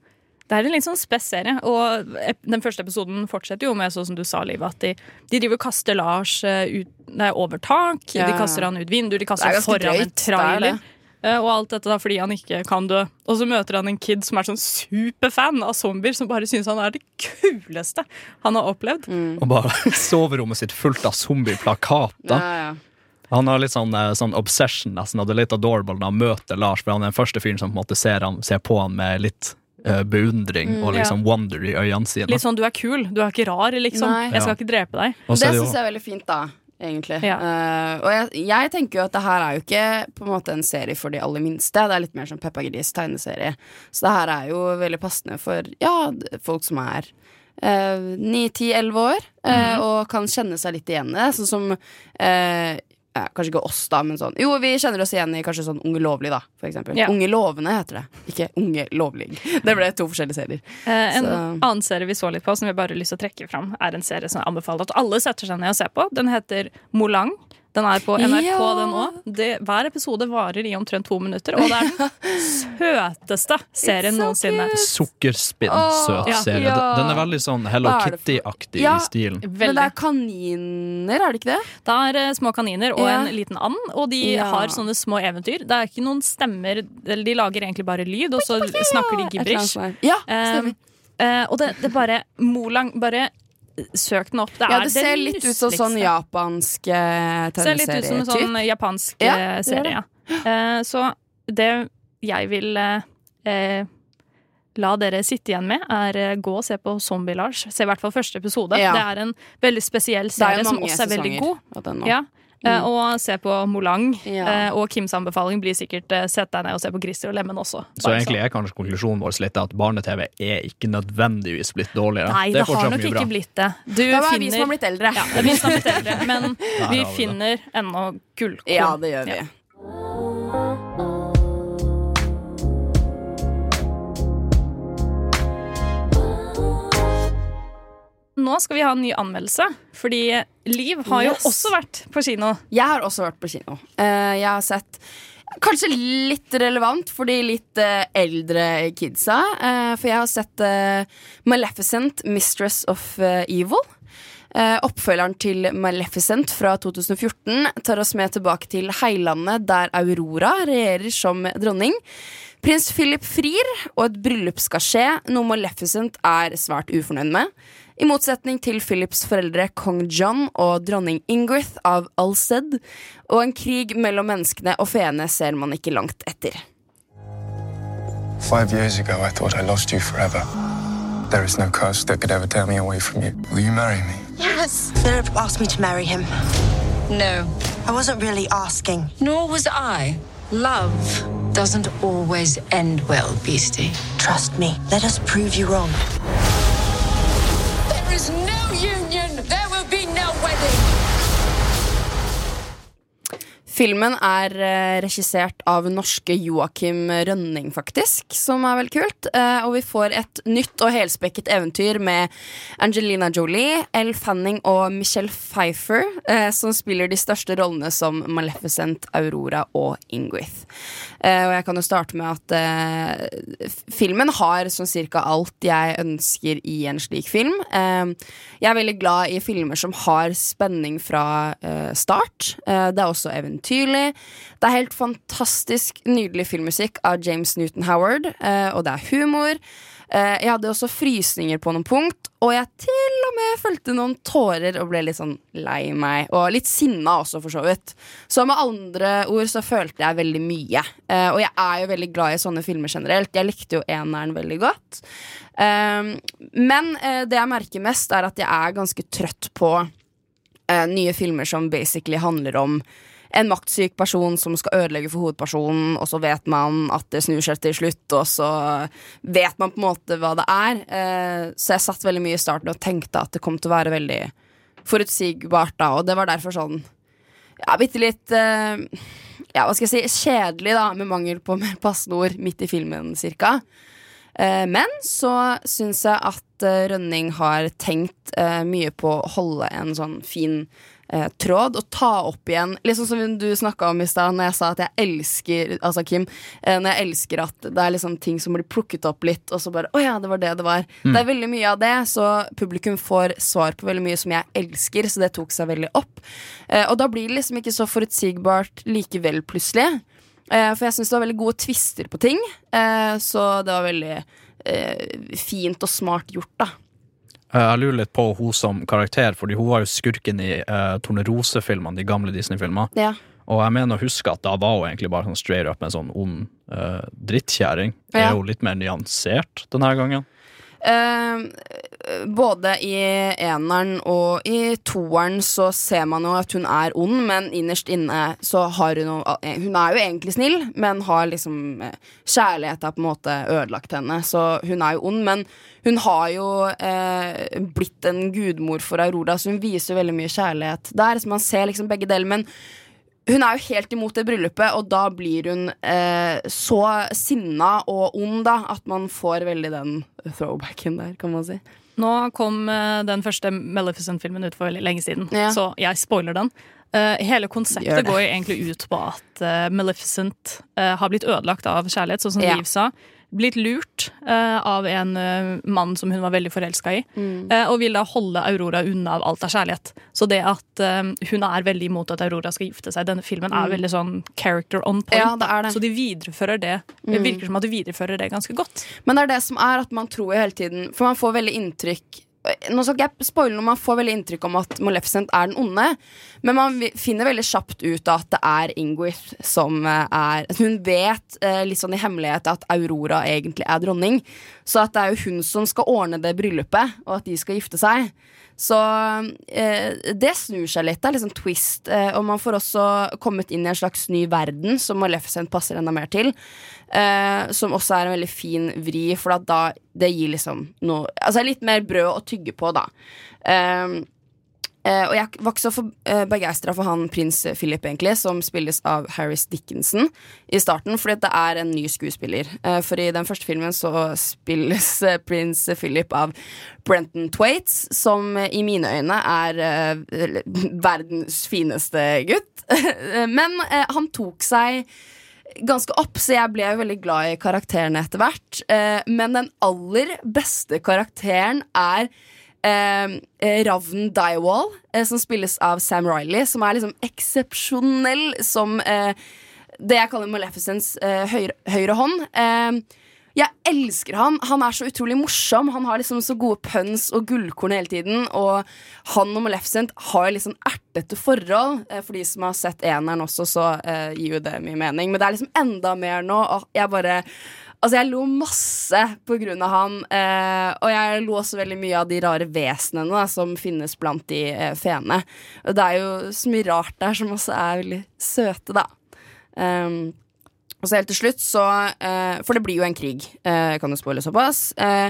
[SPEAKER 6] det er en litt sånn spess serie, og den første episoden fortsetter jo med sånn som du sa, Liv, at de, de driver og kaster Lars eh, ut, nei, over tak,
[SPEAKER 7] Ja.
[SPEAKER 6] de kaster han ut vinduer, de kaster
[SPEAKER 7] Det er
[SPEAKER 6] han foran en
[SPEAKER 7] drøyt, det er
[SPEAKER 6] trailer. eh, Og alt dette da fordi han ikke kan dø. Og så møter han en kid som er sånn superfan av zombier, som bare syns han er det kuleste han har opplevd.
[SPEAKER 8] Og bare soverommet sitt fullt av zombieplakater. Han har litt sånn, eh, sånn obsession, nesten, og det er litt adorable når han møter Lars, for han er den første fyren som på en måte ser, han, ser på han med litt beundring
[SPEAKER 6] Mm,
[SPEAKER 8] og liksom
[SPEAKER 6] ja.
[SPEAKER 8] wonder i øynene sine.
[SPEAKER 6] Litt sånn du er kul, du er ikke rar, liksom.
[SPEAKER 7] Nei.
[SPEAKER 6] Jeg skal
[SPEAKER 8] Ja.
[SPEAKER 6] ikke drepe deg.
[SPEAKER 7] Det
[SPEAKER 8] det
[SPEAKER 7] syns jeg er veldig fint, da. Egentlig.
[SPEAKER 6] Ja.
[SPEAKER 7] Uh, og jeg, jeg tenker jo at det her er jo ikke på en måte en serie for de aller minste. Det er litt mer som Peppa Gris tegneserie. Så det her er jo veldig passende for ja, folk som er ni, ti, elleve år, uh,
[SPEAKER 6] mm.
[SPEAKER 7] og kan kjenne seg litt igjen i det. Sånn som eh, ja, Kanskje ikke oss, da, men sånn Jo, vi kjenner oss igjen i kanskje sånn Unge lovlig, da, for eksempel.
[SPEAKER 6] Ja.
[SPEAKER 7] Unge lovende heter det, ikke Unge lovlig. Det ble to forskjellige serier.
[SPEAKER 6] Eh, en
[SPEAKER 7] Så-
[SPEAKER 6] annen serie vi så litt på, som vi bare har lyst til å trekke fram, er en serie som jeg anbefaler at alle setter seg ned og ser på. Den heter Molang. Den er på NRK,
[SPEAKER 7] Ja.
[SPEAKER 6] den òg. Hver episode varer i omtrent to minutter, og det er den søteste serien noensinne.
[SPEAKER 8] Sukkerspinn-søt
[SPEAKER 6] oh,
[SPEAKER 8] serie.
[SPEAKER 6] Ja.
[SPEAKER 8] Den er veldig sånn Hello Kitty-aktig
[SPEAKER 7] Ja,
[SPEAKER 8] i stilen.
[SPEAKER 7] Men det er kaniner, er det ikke det?
[SPEAKER 6] Det er uh, små kaniner og
[SPEAKER 7] Ja.
[SPEAKER 6] en liten and, og de
[SPEAKER 7] Ja.
[SPEAKER 6] har sånne små eventyr. Det er ikke noen stemmer, eller de lager egentlig bare lyd, og så snakker de
[SPEAKER 7] gibberish. Ja, stemmer.
[SPEAKER 6] uh, og det, det er bare Molang, bare søk den opp. Det,
[SPEAKER 7] ja, det ser litt ut som sånn japansk tegneserie.
[SPEAKER 6] Ser litt ut som en sånn japansk
[SPEAKER 7] Ja,
[SPEAKER 6] eh,
[SPEAKER 7] det
[SPEAKER 6] serie. Ja. Eh, så det jeg vil eh, eh, la dere sitte igjen med, er eh, gå og se på Zombie-Lars. Se i hvert fall første episode.
[SPEAKER 7] Ja.
[SPEAKER 6] Det er en veldig spesiell
[SPEAKER 7] er
[SPEAKER 6] serie som også er veldig god. Ja. Eh,
[SPEAKER 7] Mm.
[SPEAKER 6] og se på Molang.
[SPEAKER 7] Ja.
[SPEAKER 6] Eh, og Kims anbefaling blir sikkert eh, sett deg ned og se på Christer og Lemen også.
[SPEAKER 8] Så egentlig er kanskje konklusjonen vår litt at barne-TV er ikke nødvendigvis blitt dårligere.
[SPEAKER 6] Nei, det,
[SPEAKER 8] det
[SPEAKER 6] har nok ikke
[SPEAKER 8] bra.
[SPEAKER 6] blitt det. Du
[SPEAKER 7] Det var vi som har blitt eldre.
[SPEAKER 6] Ja, det er vi som har blitt eldre. Men vi finner ennå gullkorn.
[SPEAKER 7] Ja, det gjør vi.
[SPEAKER 6] Ja. Nå skal vi ha en ny anmeldelse, fordi Liv har jo også vært på kino.
[SPEAKER 7] Jeg har også vært på kino. Eh, jeg har sett Kanskje litt relevant for de litt eh, eldre kidsa. eh, for jeg har sett Maleficent, Mistress of Evil. Oppfølgeren til Maleficent fra 2014 tar oss med tilbake til heilandet der Aurora regjerer som dronning. Prins Philip frir, og et bryllup skal skje, noe Maleficent er svært ufornøyd med. I motsetning til Philips foreldre kong John og dronning Ingrid av Alsted. Og en krig mellom menneskene og feene ser man ikke langt etter.
[SPEAKER 27] Five years ago, I thought I lost you forever. There is no curse that could ever tear me away from you. Will you marry me?
[SPEAKER 16] Yes. Philip asked me to marry him.
[SPEAKER 28] No.
[SPEAKER 16] I wasn't really asking.
[SPEAKER 28] Nor was I. Love doesn't always end well, Beastie.
[SPEAKER 16] Trust me. Let us prove you wrong.
[SPEAKER 28] There is no union. There will be no wedding.
[SPEAKER 7] Filmen er eh, regissert av norske Joakim Rønning, faktisk, som er veldig kult. Eh, og vi får et nytt og helspekket eventyr med Angelina Jolie, Elle Fanning og Michelle Pfeiffer, eh, som spiller de største rollene som Maleficent, Aurora og Ingrid. Eh, og jeg kan jo starte med at eh, filmen har sånn cirka alt jeg ønsker i en slik film. Eh, jeg er veldig glad i filmer som har spenning fra start. Det er også eventyrlig. Det er helt fantastisk nydelig filmmusikk av James Newton Howard, og det er humor. Eh, jeg hadde også frysninger på noen punkt, og jeg til og med følte noen tårer og ble litt sånn lei meg. Og litt sinna også, for så vidt. Så med andre ord så følte jeg veldig mye. Eh, og jeg er jo veldig glad i sånne filmer generelt. Jeg likte jo eneren veldig godt. Eh, men det jeg merker mest, er at jeg er ganske trøtt på nye filmer som basically handler om en maktsyk person som skal ødelegge for hovedpersonen, og så vet man at det snur seg til slutt, og så vet man på en måte hva det er. Eh, så jeg satt veldig mye i starten og tenkte at det kom til å være veldig forutsigbart da, og det var derfor sånn ja, bitte litt eh, Ja, hva skal jeg si kjedelig, da, med mangel på mer passende ord midt i filmen, cirka. Eh, men så syns jeg at Rønning har tenkt mye på å holde en sånn fin eh, tråd og ta opp igjen sånn som du snakka om i stad, når jeg sa at jeg elsker Altså Kim, eh, når jeg elsker at det er liksom ting som blir plukket opp litt, og så bare Å ja, det var det det var.
[SPEAKER 29] Mm.
[SPEAKER 7] Det er veldig mye av det, så publikum får svar på veldig mye som jeg elsker, så det tok seg veldig opp. Eh, og da blir det liksom ikke så forutsigbart likevel, plutselig. Eh, for jeg syns det var veldig gode twister på ting, eh, så det var veldig eh, fint og smart gjort, da.
[SPEAKER 8] Eh, Jeg lurer litt på hun som karakter, fordi hun var jo skurken i uh, Tornerose-filmene, de gamle Disney-filmene.
[SPEAKER 7] Ja.
[SPEAKER 8] Og jeg mener å huske at da var hun egentlig bare sånn straight up en sånn ond uh, drittkjerring.
[SPEAKER 7] Ja.
[SPEAKER 8] Er hun litt mer nyansert denne gangen?
[SPEAKER 7] Eh, både i eneren og i toeren så ser man jo at hun er ond, men innerst inne så har hun jo Hun er jo egentlig snill, men har liksom eh, Kjærlighet har på en måte ødelagt henne, så hun er jo ond, men hun har jo eh, blitt en gudmor for Aurora, så hun viser veldig mye kjærlighet der, så man ser liksom begge deler, men hun er jo helt imot det bryllupet, og da blir hun eh, så sinna og ond da, at man får veldig den throwbacken der, kan man si.
[SPEAKER 6] Nå kom eh, den første Maleficent-filmen ut for veldig lenge siden,
[SPEAKER 7] Ja.
[SPEAKER 6] så jeg spoiler den. Eh, hele konseptet går egentlig ut på at eh, Maleficent eh, har blitt ødelagt av kjærlighet, sånn som
[SPEAKER 7] Ja.
[SPEAKER 6] Liv sa. Blitt lurt eh, av en eh, mann som hun var veldig forelska i,
[SPEAKER 7] Mm.
[SPEAKER 6] eh, og vil da holde Aurora unna av alt av kjærlighet. Så det at eh, hun er veldig imot at Aurora skal gifte seg denne filmen, er
[SPEAKER 7] Mm.
[SPEAKER 6] veldig sånn character on point.
[SPEAKER 7] Ja, det er det.
[SPEAKER 6] Så de viderefører det. Det
[SPEAKER 7] Mm.
[SPEAKER 6] virker som at de viderefører det ganske godt.
[SPEAKER 7] Men det er det som er at man tror hele tiden For man får veldig inntrykk Nå skal ikke jeg spoile noe, man får veldig inntrykk om at Maleficent er den onde. Men man finner veldig kjapt ut at det er Ingrid som eh, er Hun vet eh, litt sånn i hemmelighet at Aurora egentlig er dronning. Så at det er jo hun som skal ordne det bryllupet, og at de skal gifte seg. Så eh, det snur seg litt. Det er liksom twist. Eh, og man får også kommet inn i en slags ny verden som Maleficent passer enda mer til. Eh, som også er en veldig fin vri, for da det gir liksom noe Altså litt mer brød å tygge på, da. Eh, og jeg var ikke så for, uh, begeistra for han prins Philip, egentlig, som spilles av Harris Dickinson i starten, fordi det er en ny skuespiller. Eh, for i den første filmen så spilles eh, prins Philip av Brenton Twaits, som eh, i mine øyne er eh, verdens fineste gutt. Men eh, han tok seg ganske opp, så jeg ble veldig glad i karakterene etter hvert. Eh, men den aller beste karakteren er eh, eh, Ravn Dywall, eh, som spilles av Sam Riley, som er liksom eksepsjonell som eh, det jeg kaller Maleficents eh, høyre, høyre hånd. Eh, jeg elsker han. Han er så utrolig morsom. Han har liksom så gode puns og gullkorn hele tiden. Og han og Maleficent har liksom ertete forhold. Eh, For de som har sett eneren også, så eh, gir jo det mye mening. Men det er liksom enda mer nå. Jeg bare Altså, jeg lo masse på grunn av han. Eh, og jeg lo også veldig mye av de rare vesenene da, som finnes blant de eh, feene. Og det er jo så mye rart der som også er veldig søte, da. Um, og så helt til slutt, så eh, For det blir jo en krig, eh, kan jo spoile såpass. Eh,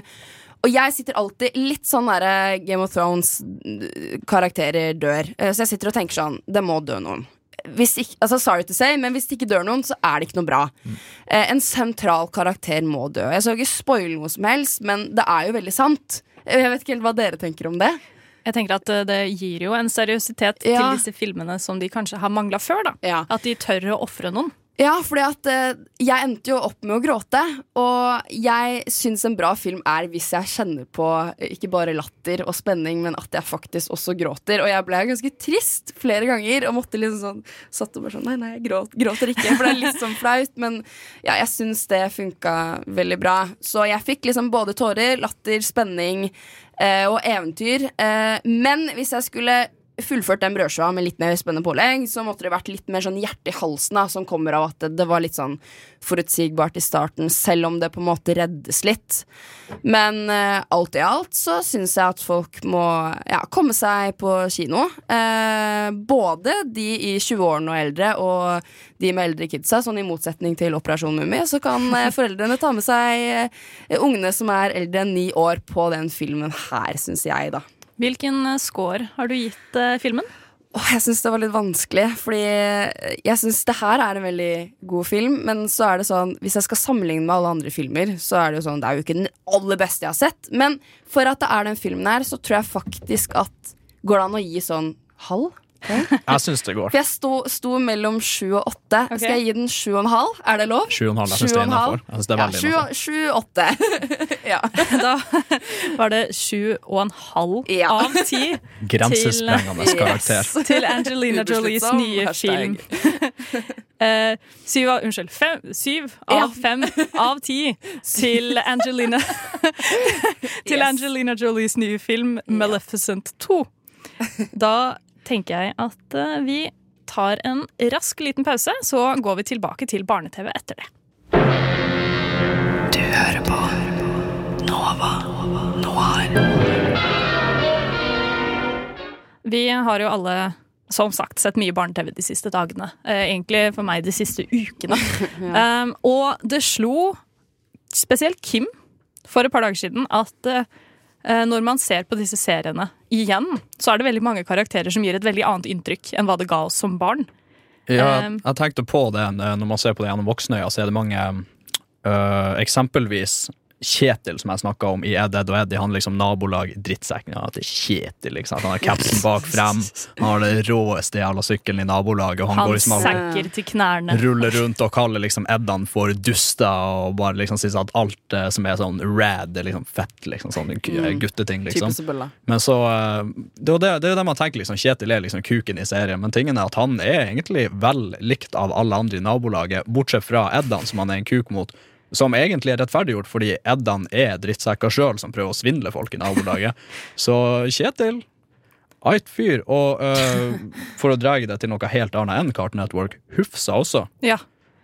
[SPEAKER 7] og jeg sitter alltid litt sånn derre Game of Thrones-karakterer dør. Eh, så jeg sitter og tenker sånn Det må dø noen. Hvis ikke, altså Sorry to say, men hvis det ikke dør noen, så er det ikke noe bra. Eh, en sentral karakter må dø. Jeg skal ikke spoile noe som helst, men det er jo veldig sant. Jeg vet ikke helt hva dere tenker om det.
[SPEAKER 6] Jeg tenker at eh, Det gir jo en seriøsitet
[SPEAKER 7] Ja.
[SPEAKER 6] til disse filmene som de kanskje har mangla før. da At de tør å ofre noen.
[SPEAKER 7] Ja, fordi at eh, jeg endte jo opp med å gråte. Og jeg syns en bra film er hvis jeg kjenner på eh, ikke bare latter og spenning, men at jeg faktisk også gråter. Og jeg ble ganske trist flere ganger og måtte liksom sånn Satt og bare sånn Nei, nei, jeg gråt, gråter ikke. For det er litt sånn flaut. Men ja, jeg syns det funka veldig bra. Så jeg fikk liksom både tårer, latter, spenning eh, og eventyr. Eh, men hvis jeg skulle fullført den brødskiva med litt mer spennende pålegg, så måtte det vært litt mer sånn hjerte i halsen, da, som kommer av at det, det var litt sånn forutsigbart i starten, selv om det på en måte reddes litt. Men eh, alt i alt så syns jeg at folk må ja, komme seg på kino. Eh, både de i 20-årene og eldre, og de med eldre kidsa, sånn i motsetning til Operasjon Mummi, så kan eh, foreldrene ta med seg eh, ungene som er eldre enn ni år, på den filmen her, syns jeg, da.
[SPEAKER 6] Hvilken eh, score har du gitt eh, filmen?
[SPEAKER 7] Oh, jeg syns det var litt vanskelig, fordi jeg syns det her er en veldig god film. Men så er det sånn, hvis jeg skal sammenligne med alle andre filmer, så er det jo sånn, det er jo ikke den aller beste jeg har sett. Men for at det er den filmen her, så tror jeg faktisk at Går det an å gi sånn halv?
[SPEAKER 8] Jeg syns det går.
[SPEAKER 7] For jeg sto, sto mellom sju og åtte.
[SPEAKER 6] Okay.
[SPEAKER 7] Skal jeg gi den sju og en halv? Er det lov?
[SPEAKER 8] Sju og en halv, jeg synes
[SPEAKER 7] Sju
[SPEAKER 8] det er det er
[SPEAKER 7] ja, sju, sju åtte. ja.
[SPEAKER 6] Da var det sju og en halv
[SPEAKER 7] Ja.
[SPEAKER 6] av ti.
[SPEAKER 8] Grensesprengende
[SPEAKER 6] til,
[SPEAKER 8] karakter.
[SPEAKER 6] Yes, til Angelina Jolies nye
[SPEAKER 7] hashtag.
[SPEAKER 6] film. Uh, syv av, unnskyld, fem, syv
[SPEAKER 7] Ja.
[SPEAKER 6] av fem av ti til Angelina Til
[SPEAKER 7] Yes.
[SPEAKER 6] Angelina Jolies nye film Maleficent 2. Da tenker jeg at eh, vi tar en rask liten pause, så går vi tilbake til barne-TV etter det.
[SPEAKER 29] Du hører på Nova Noir.
[SPEAKER 6] Vi har jo alle som sagt sett mye barne-TV de siste dagene. Eh, egentlig for meg de siste ukene. um, og det slo spesielt Kim for et par dager siden at eh, når man ser på disse seriene igjen, så er det veldig mange karakterer som gir et veldig annet inntrykk enn hva det ga oss som barn.
[SPEAKER 8] Ja,
[SPEAKER 6] Um,
[SPEAKER 8] jeg tenkte på det eh, når man ser på det gjennom voksnøya, så er det mange øh, Eksempelvis Kjetil, som jeg snakka om i Ed, Ed og Eddie, han liksom nabolag drittsekken. Ja, det er Kjetil, liksom. Han har capsen bak frem. Han har det råeste jævla sykkelen i nabolaget. Og han,
[SPEAKER 6] Han
[SPEAKER 8] går liksom
[SPEAKER 6] senker til knærne.
[SPEAKER 8] ruller rundt og kaller liksom Eddan for duster, og bare liksom sier at alt eh, som er sånn rad, er liksom fett. liksom Sånn
[SPEAKER 7] Mm.
[SPEAKER 8] gutteting, liksom. Men så eh, Det jo det, det, er jo det man tenker, liksom. Kjetil er liksom kuken i serien, men tingen er at han er egentlig vel likt av alle andre i nabolaget, bortsett fra Eddan, som han er en kuk mot. Som egentlig er rettferdiggjort, fordi Eddan er drittsekker sjøl som prøver å svindle folk i nabolaget. Så Kjetil Eit fyr. Og uh, for å dra det til noe helt annet enn Cartoon Network, Hufsa også.
[SPEAKER 6] Ja.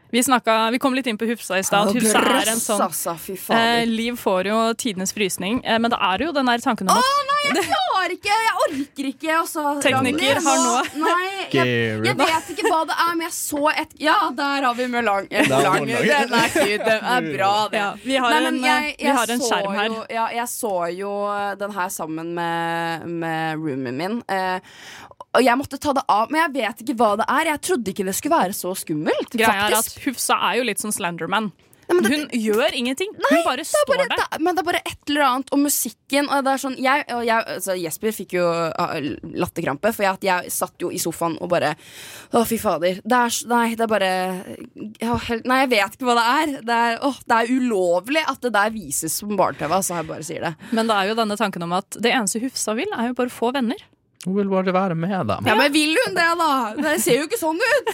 [SPEAKER 6] Vi, snakka, vi kom litt inn på Hufsa i stad. Hufsa er en sånn
[SPEAKER 7] altså,
[SPEAKER 6] eh, Liv får jo tidenes frysning, eh, men det er jo den der tanken om at
[SPEAKER 7] Å nei, jeg klarer ikke! Jeg orker ikke. Også,
[SPEAKER 6] Tekniker
[SPEAKER 7] Ragnhild,
[SPEAKER 6] har
[SPEAKER 7] nå- Nei, jeg, jeg vet ikke hva det er, men jeg så et Ja, der har vi
[SPEAKER 8] Mølang.
[SPEAKER 7] Den er cute. Den er bra, det.
[SPEAKER 6] Ja, vi har
[SPEAKER 7] Nei,
[SPEAKER 6] en,
[SPEAKER 7] jeg,
[SPEAKER 6] vi har en skjerm her.
[SPEAKER 7] Jo, ja, jeg så jo den her sammen med, med roomien min. Eh, og jeg måtte ta det av, men jeg vet ikke hva det er. Jeg trodde ikke det skulle være så skummelt.
[SPEAKER 6] Greia er at. Hufsa er jo litt som Slenderman. Hun gjør ingenting. Hun bare står
[SPEAKER 7] bare,
[SPEAKER 6] der.
[SPEAKER 7] det, men det er bare et eller annet. Og musikken og det er sånn jeg, og jeg, altså Jesper fikk jo uh, latterkrampe, for jeg, jeg satt jo i sofaen og bare Å, fy fader. Det er, nei, det er bare Nei, jeg vet ikke hva det er. Det er, å, det er ulovlig at det der vises på barne-TV, så jeg bare sier det.
[SPEAKER 6] Men det er jo denne tanken om at det eneste Hufsa vil, er jo bare få venner.
[SPEAKER 8] Hun vil bare være med dem.
[SPEAKER 7] Ja, Men vil hun det, da? Det ser jo ikke sånn ut!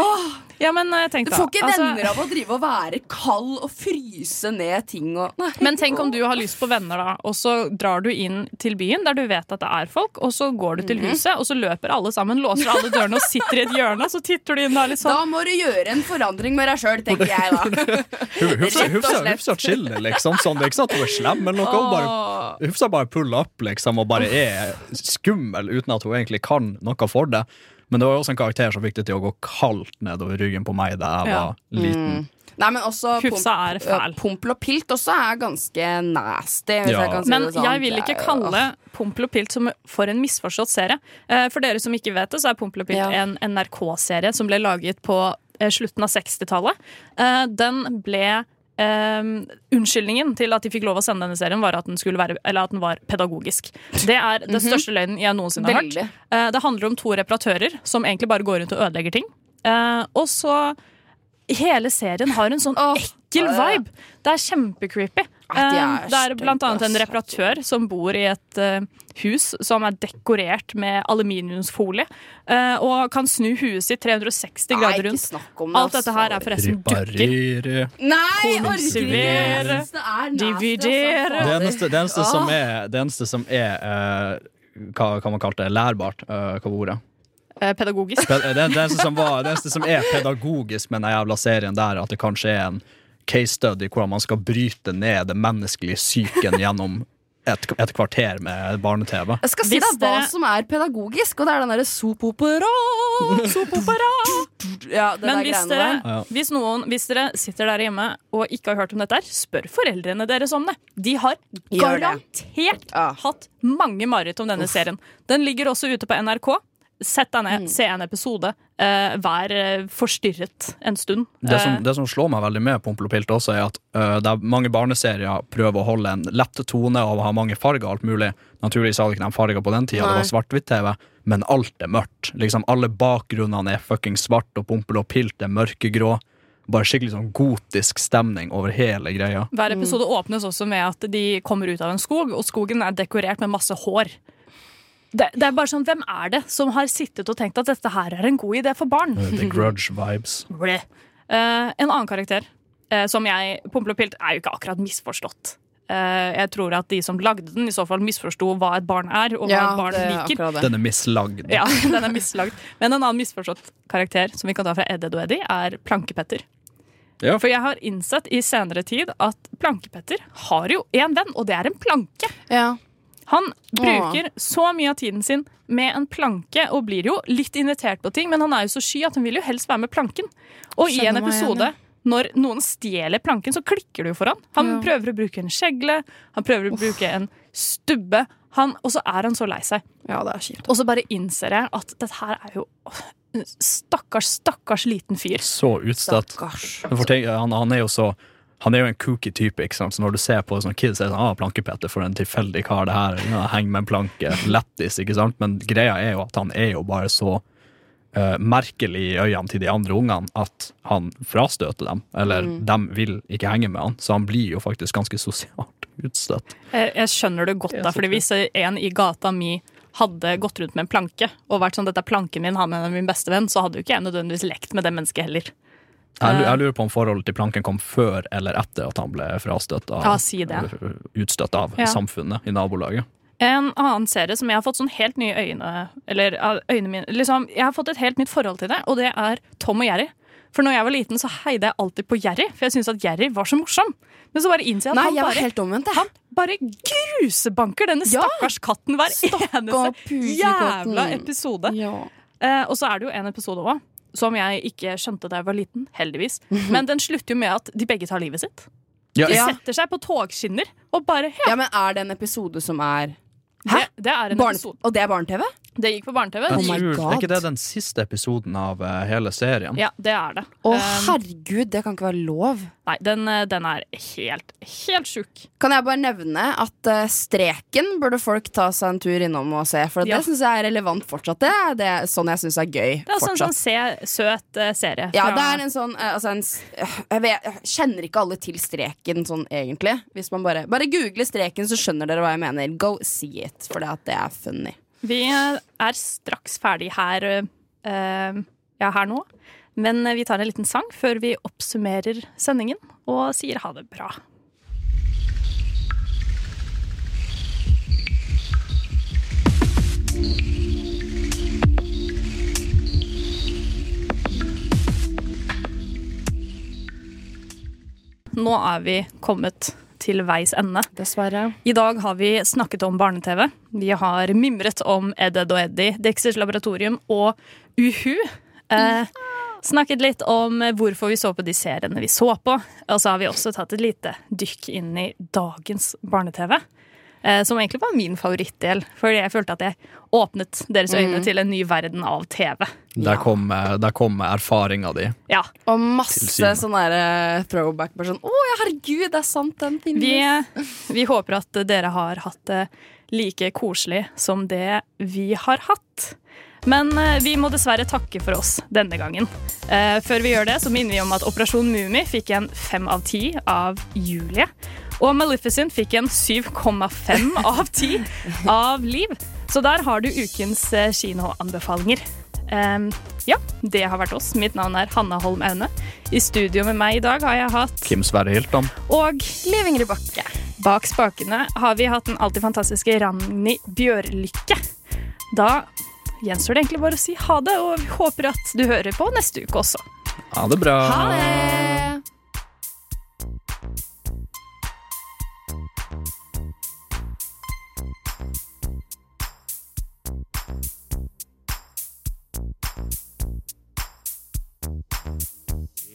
[SPEAKER 7] Åh,
[SPEAKER 6] Ja, men eh, tenk
[SPEAKER 7] du får ikke
[SPEAKER 6] altså-
[SPEAKER 7] venner av å drive og være kald og fryse ned ting og nei.
[SPEAKER 6] Men tenk om du har lyst på venner, da, og så drar du inn til byen der du vet at det er folk, og så går du til
[SPEAKER 7] Mhm.
[SPEAKER 6] huset, og så løper alle sammen, låser alle dørene og sitter i et hjørne, og så titter du inn der litt
[SPEAKER 7] Da
[SPEAKER 6] sånn.
[SPEAKER 7] må du gjøre en forandring med deg sjøl, tenker jeg da.
[SPEAKER 8] Hufsa, chiller, liksom. Sånn, det er ikke sånn at hun er slem, men noe. Hun bare, hufsa bare pull opp, liksom, og bare er skummel uten at hun egentlig kan noe for det. Men det var også en karakter som fikk det til å gå kaldt nedover ryggen på meg da jeg
[SPEAKER 6] Ja.
[SPEAKER 8] var liten.
[SPEAKER 7] Mm. Nei, men også
[SPEAKER 6] er fæl.
[SPEAKER 7] Pompel og pilt også er ganske nasty. Hvis
[SPEAKER 8] Ja.
[SPEAKER 7] jeg kan si
[SPEAKER 6] Men
[SPEAKER 7] det sånn.
[SPEAKER 6] jeg vil ikke kalle Pompel og Pilt som for en misforstått serie. Eh, For dere som ikke vet det, så er Pompel og Pilt
[SPEAKER 7] Ja.
[SPEAKER 6] en NRK-serie som ble laget på eh, slutten av 60-tallet. Eh, Den ble eh, unnskyldningen til at de fikk lov å sende denne serien, var at den, være, eller at den var pedagogisk. Det er den
[SPEAKER 7] Mhm.
[SPEAKER 6] største løgnen jeg noensinne har hørt.
[SPEAKER 7] Veldig.
[SPEAKER 6] Eh, det handler om to reparatører som egentlig bare går rundt og ødelegger ting. Uh, og så Hele serien har en sånn ekkel vibe. Det er kjempecreepy.
[SPEAKER 7] Ah, de er
[SPEAKER 6] Eh, det er blant annet en reparatør som bor i et eh, hus som er dekorert med aluminiumsfolie, eh, og kan snu huet sitt 360 grader rundt.
[SPEAKER 7] snakk om det,
[SPEAKER 6] Alt dette her er forresten dukker.
[SPEAKER 7] Nei, orker! Er nasty,
[SPEAKER 6] dividere.
[SPEAKER 7] altså.
[SPEAKER 8] Det eneste, det eneste som er, det eneste som er eh, hva kan man kalle det? Lærbart? Eh, hva var ordet?
[SPEAKER 6] Eh, pedagogisk.
[SPEAKER 8] Pe- Det, det, eneste som var, det eneste som er pedagogisk med den jævla serien der, er at det kanskje er en case study hvordan man skal bryte ned det menneskelige psyken gjennom et, et kvarter med barne-TV.
[SPEAKER 7] Jeg skal si deg hva som er pedagogisk, og det er den derre sopopera. Sopopera. Ja,
[SPEAKER 6] Men
[SPEAKER 7] der
[SPEAKER 6] hvis dere,
[SPEAKER 7] der.
[SPEAKER 6] Hvis, noen, hvis dere sitter der hjemme og ikke har hørt om dette, her, spør foreldrene deres om det. De har garantert ja. hatt mange mareritt om denne serien. Den ligger også ute på NRK. Sett deg
[SPEAKER 7] Mm.
[SPEAKER 6] ned, se en episode. Uh, vær eh, forstyrret en stund.
[SPEAKER 8] Det som,
[SPEAKER 6] Eh,
[SPEAKER 8] det som slår meg veldig med Pompel og Pilt også, er at uh, det er mange barneserier prøver å holde en lett tone og ha mange farger og alt mulig. Naturligvis hadde ikke de farger på den tida, det var svart-hvitt-TV, men alt er mørkt. Liksom Alle bakgrunnene er fucking svart, og Pompel og Pilt er mørkegrå. Bare skikkelig sånn gotisk stemning over hele greia.
[SPEAKER 6] hver episode åpnes også med at de kommer ut av en skog, og skogen er dekorert med masse hår. Det, det er bare sånn, Hvem er det som har sittet og tenkt at dette her er en god idé for barn?
[SPEAKER 8] The Grudge vibes.
[SPEAKER 6] Eh, en annen karakter uh, som jeg Pompel og Pilt er jo ikke akkurat misforstått. Uh, jeg tror at de som lagde den, i så fall misforsto hva et barn er, og hva
[SPEAKER 7] Ja,
[SPEAKER 6] et barn
[SPEAKER 7] det er
[SPEAKER 6] liker.
[SPEAKER 8] Den er mislagd.
[SPEAKER 6] Ja, den er mislagd. Men en annen misforstått karakter som vi kan ta fra Ed, Ed og Eddie, er Plankepetter.
[SPEAKER 8] Ja.
[SPEAKER 6] For jeg har innsett i senere tid at Plankepetter har jo én venn, og det er en planke.
[SPEAKER 7] Ja.
[SPEAKER 6] Han bruker så mye av tiden sin med en planke og blir jo litt invitert på ting, men han er jo så sky at han vil jo helst være med planken. Og i en episode, når noen stjeler planken, så klikker det jo for han. Han
[SPEAKER 7] Ja.
[SPEAKER 6] prøver å bruke en skjegle, han prøver å bruke en stubbe, han, og så er han så lei seg.
[SPEAKER 7] Ja, det er kjipt.
[SPEAKER 6] Og så bare innser jeg at dette her er jo Stakkars, stakkars liten fyr.
[SPEAKER 8] Så utstøtt.
[SPEAKER 7] Stakkars.
[SPEAKER 8] Han, han er jo så han er jo en kooky type, ikke sant? så når du ser på sånne kids, så er det sånn, ah, Plankepetter for en tilfeldig kar, det her, ja, henger med en planke, lettis, ikke sant? Men greia er jo at han er jo bare så uh, merkelig i øynene til de andre ungene at han frastøter dem, eller
[SPEAKER 6] Mm.
[SPEAKER 8] de vil ikke henge med han, så han blir jo faktisk ganske sosialt utstøtt.
[SPEAKER 6] Jeg, jeg skjønner det godt,
[SPEAKER 8] Det
[SPEAKER 6] da, fordi hvis en i gata mi hadde gått rundt med en planke og vært sånn 'dette er planken min, han er min beste venn', så hadde jo ikke jeg nødvendigvis lekt med det mennesket heller.
[SPEAKER 8] Jeg,
[SPEAKER 6] Eh.
[SPEAKER 8] jeg lurer på om forholdet til planken kom før eller etter at han ble frastøtt av,
[SPEAKER 6] Ja, si
[SPEAKER 8] utstøtt av
[SPEAKER 6] Ja.
[SPEAKER 8] samfunnet i nabolaget.
[SPEAKER 6] En annen serie som jeg har fått sånn helt nye øyne Eller uh, øynene mine liksom, Jeg har fått et helt nytt forhold til det, og det er Tom og Jerry. For når jeg var liten, så heide jeg alltid på Jerry, for jeg syntes at Jerry var så morsom. Men så bare innser jeg at
[SPEAKER 7] Nei,
[SPEAKER 6] han
[SPEAKER 7] jeg
[SPEAKER 6] bare,
[SPEAKER 7] helt omvendt,
[SPEAKER 6] han bare grusebanker denne stakkars katten hver eneste jævla episode. Eh, og så er det jo en episode òg som jeg ikke skjønte da jeg var liten, heldigvis. Men den slutter jo med at de begge tar livet sitt.
[SPEAKER 7] Ja.
[SPEAKER 6] De setter seg på togskinner og bare
[SPEAKER 7] Ja, men er det en episode som er
[SPEAKER 6] Hæ? Det, det er en
[SPEAKER 7] Barn,
[SPEAKER 6] episode.
[SPEAKER 7] Og det er barne-TV?
[SPEAKER 6] Det gikk på barne-TV.
[SPEAKER 8] Oh
[SPEAKER 6] Det
[SPEAKER 8] er ikke det den siste episoden av eh, hele serien?
[SPEAKER 6] Ja, det er det.
[SPEAKER 7] Å,
[SPEAKER 6] oh,
[SPEAKER 7] herregud, det kan ikke være lov.
[SPEAKER 6] Nei, den, eh, den er helt, helt sjuk.
[SPEAKER 7] Kan jeg bare nevne at eh, Streken burde folk ta seg en tur innom og se, for
[SPEAKER 6] Ja.
[SPEAKER 7] det syns jeg er relevant fortsatt. Det er det, sånn jeg syns er gøy.
[SPEAKER 6] Det er sånn,
[SPEAKER 7] fortsatt.
[SPEAKER 6] sånn se, søt serie.
[SPEAKER 7] Ja,
[SPEAKER 6] fra-
[SPEAKER 7] det er en sånn altså en, jeg, vet, jeg kjenner ikke alle til streken sånn egentlig. Hvis man bare, bare googler streken, så skjønner dere hva jeg mener. Go see it, for det er funny.
[SPEAKER 6] Vi er straks ferdig her, eh, ja, her nå. Men vi tar en liten sang før vi oppsummerer sendingen og sier ha det bra. Nå er vi kommet til veis ende.
[SPEAKER 7] Dessverre.
[SPEAKER 6] I dag har vi snakket om barne-TV. Vi har mimret om Edded og Eddie, Dexters Laboratorium og Uhu. Eh, snakket litt om hvorfor vi så på de seriene vi så på. Og så har vi også tatt et lite dykk inn i dagens barne-TV. Eh, som egentlig var min favorittdel, fordi jeg følte at jeg åpnet deres øyne
[SPEAKER 7] Mm.
[SPEAKER 6] til en ny verden av TV.
[SPEAKER 8] Der kom, eh, der kom erfaringa di.
[SPEAKER 6] Ja.
[SPEAKER 7] Og masse
[SPEAKER 8] sånne
[SPEAKER 7] sånn throwback. Bare sånn, Å ja, herregud, det er sant, den finnes.
[SPEAKER 6] Vi, vi håper at dere har hatt det like koselig som det vi har hatt. Men eh, vi må dessverre takke for oss denne gangen. Eh, før vi gjør det, så minner vi om at Operasjon Mummi fikk en fem av ti av Julie. Og Maleficent fikk en 7,5 av 10 av Liv. Så der har du ukens eh, kinoanbefalinger. Um, ja, det har vært oss. Mitt navn er Hanna Holm Aune. I studio med meg i dag har jeg hatt
[SPEAKER 8] Kim Sverre Hilton.
[SPEAKER 6] og Liv Ingrid Bakke. Bak spakene har vi hatt den alltid fantastiske Ragnhild Bjørlykke. Da gjenstår det egentlig bare å si ha det, og vi håper at du hører på neste uke også.
[SPEAKER 8] Ha det bra.
[SPEAKER 7] Ha det!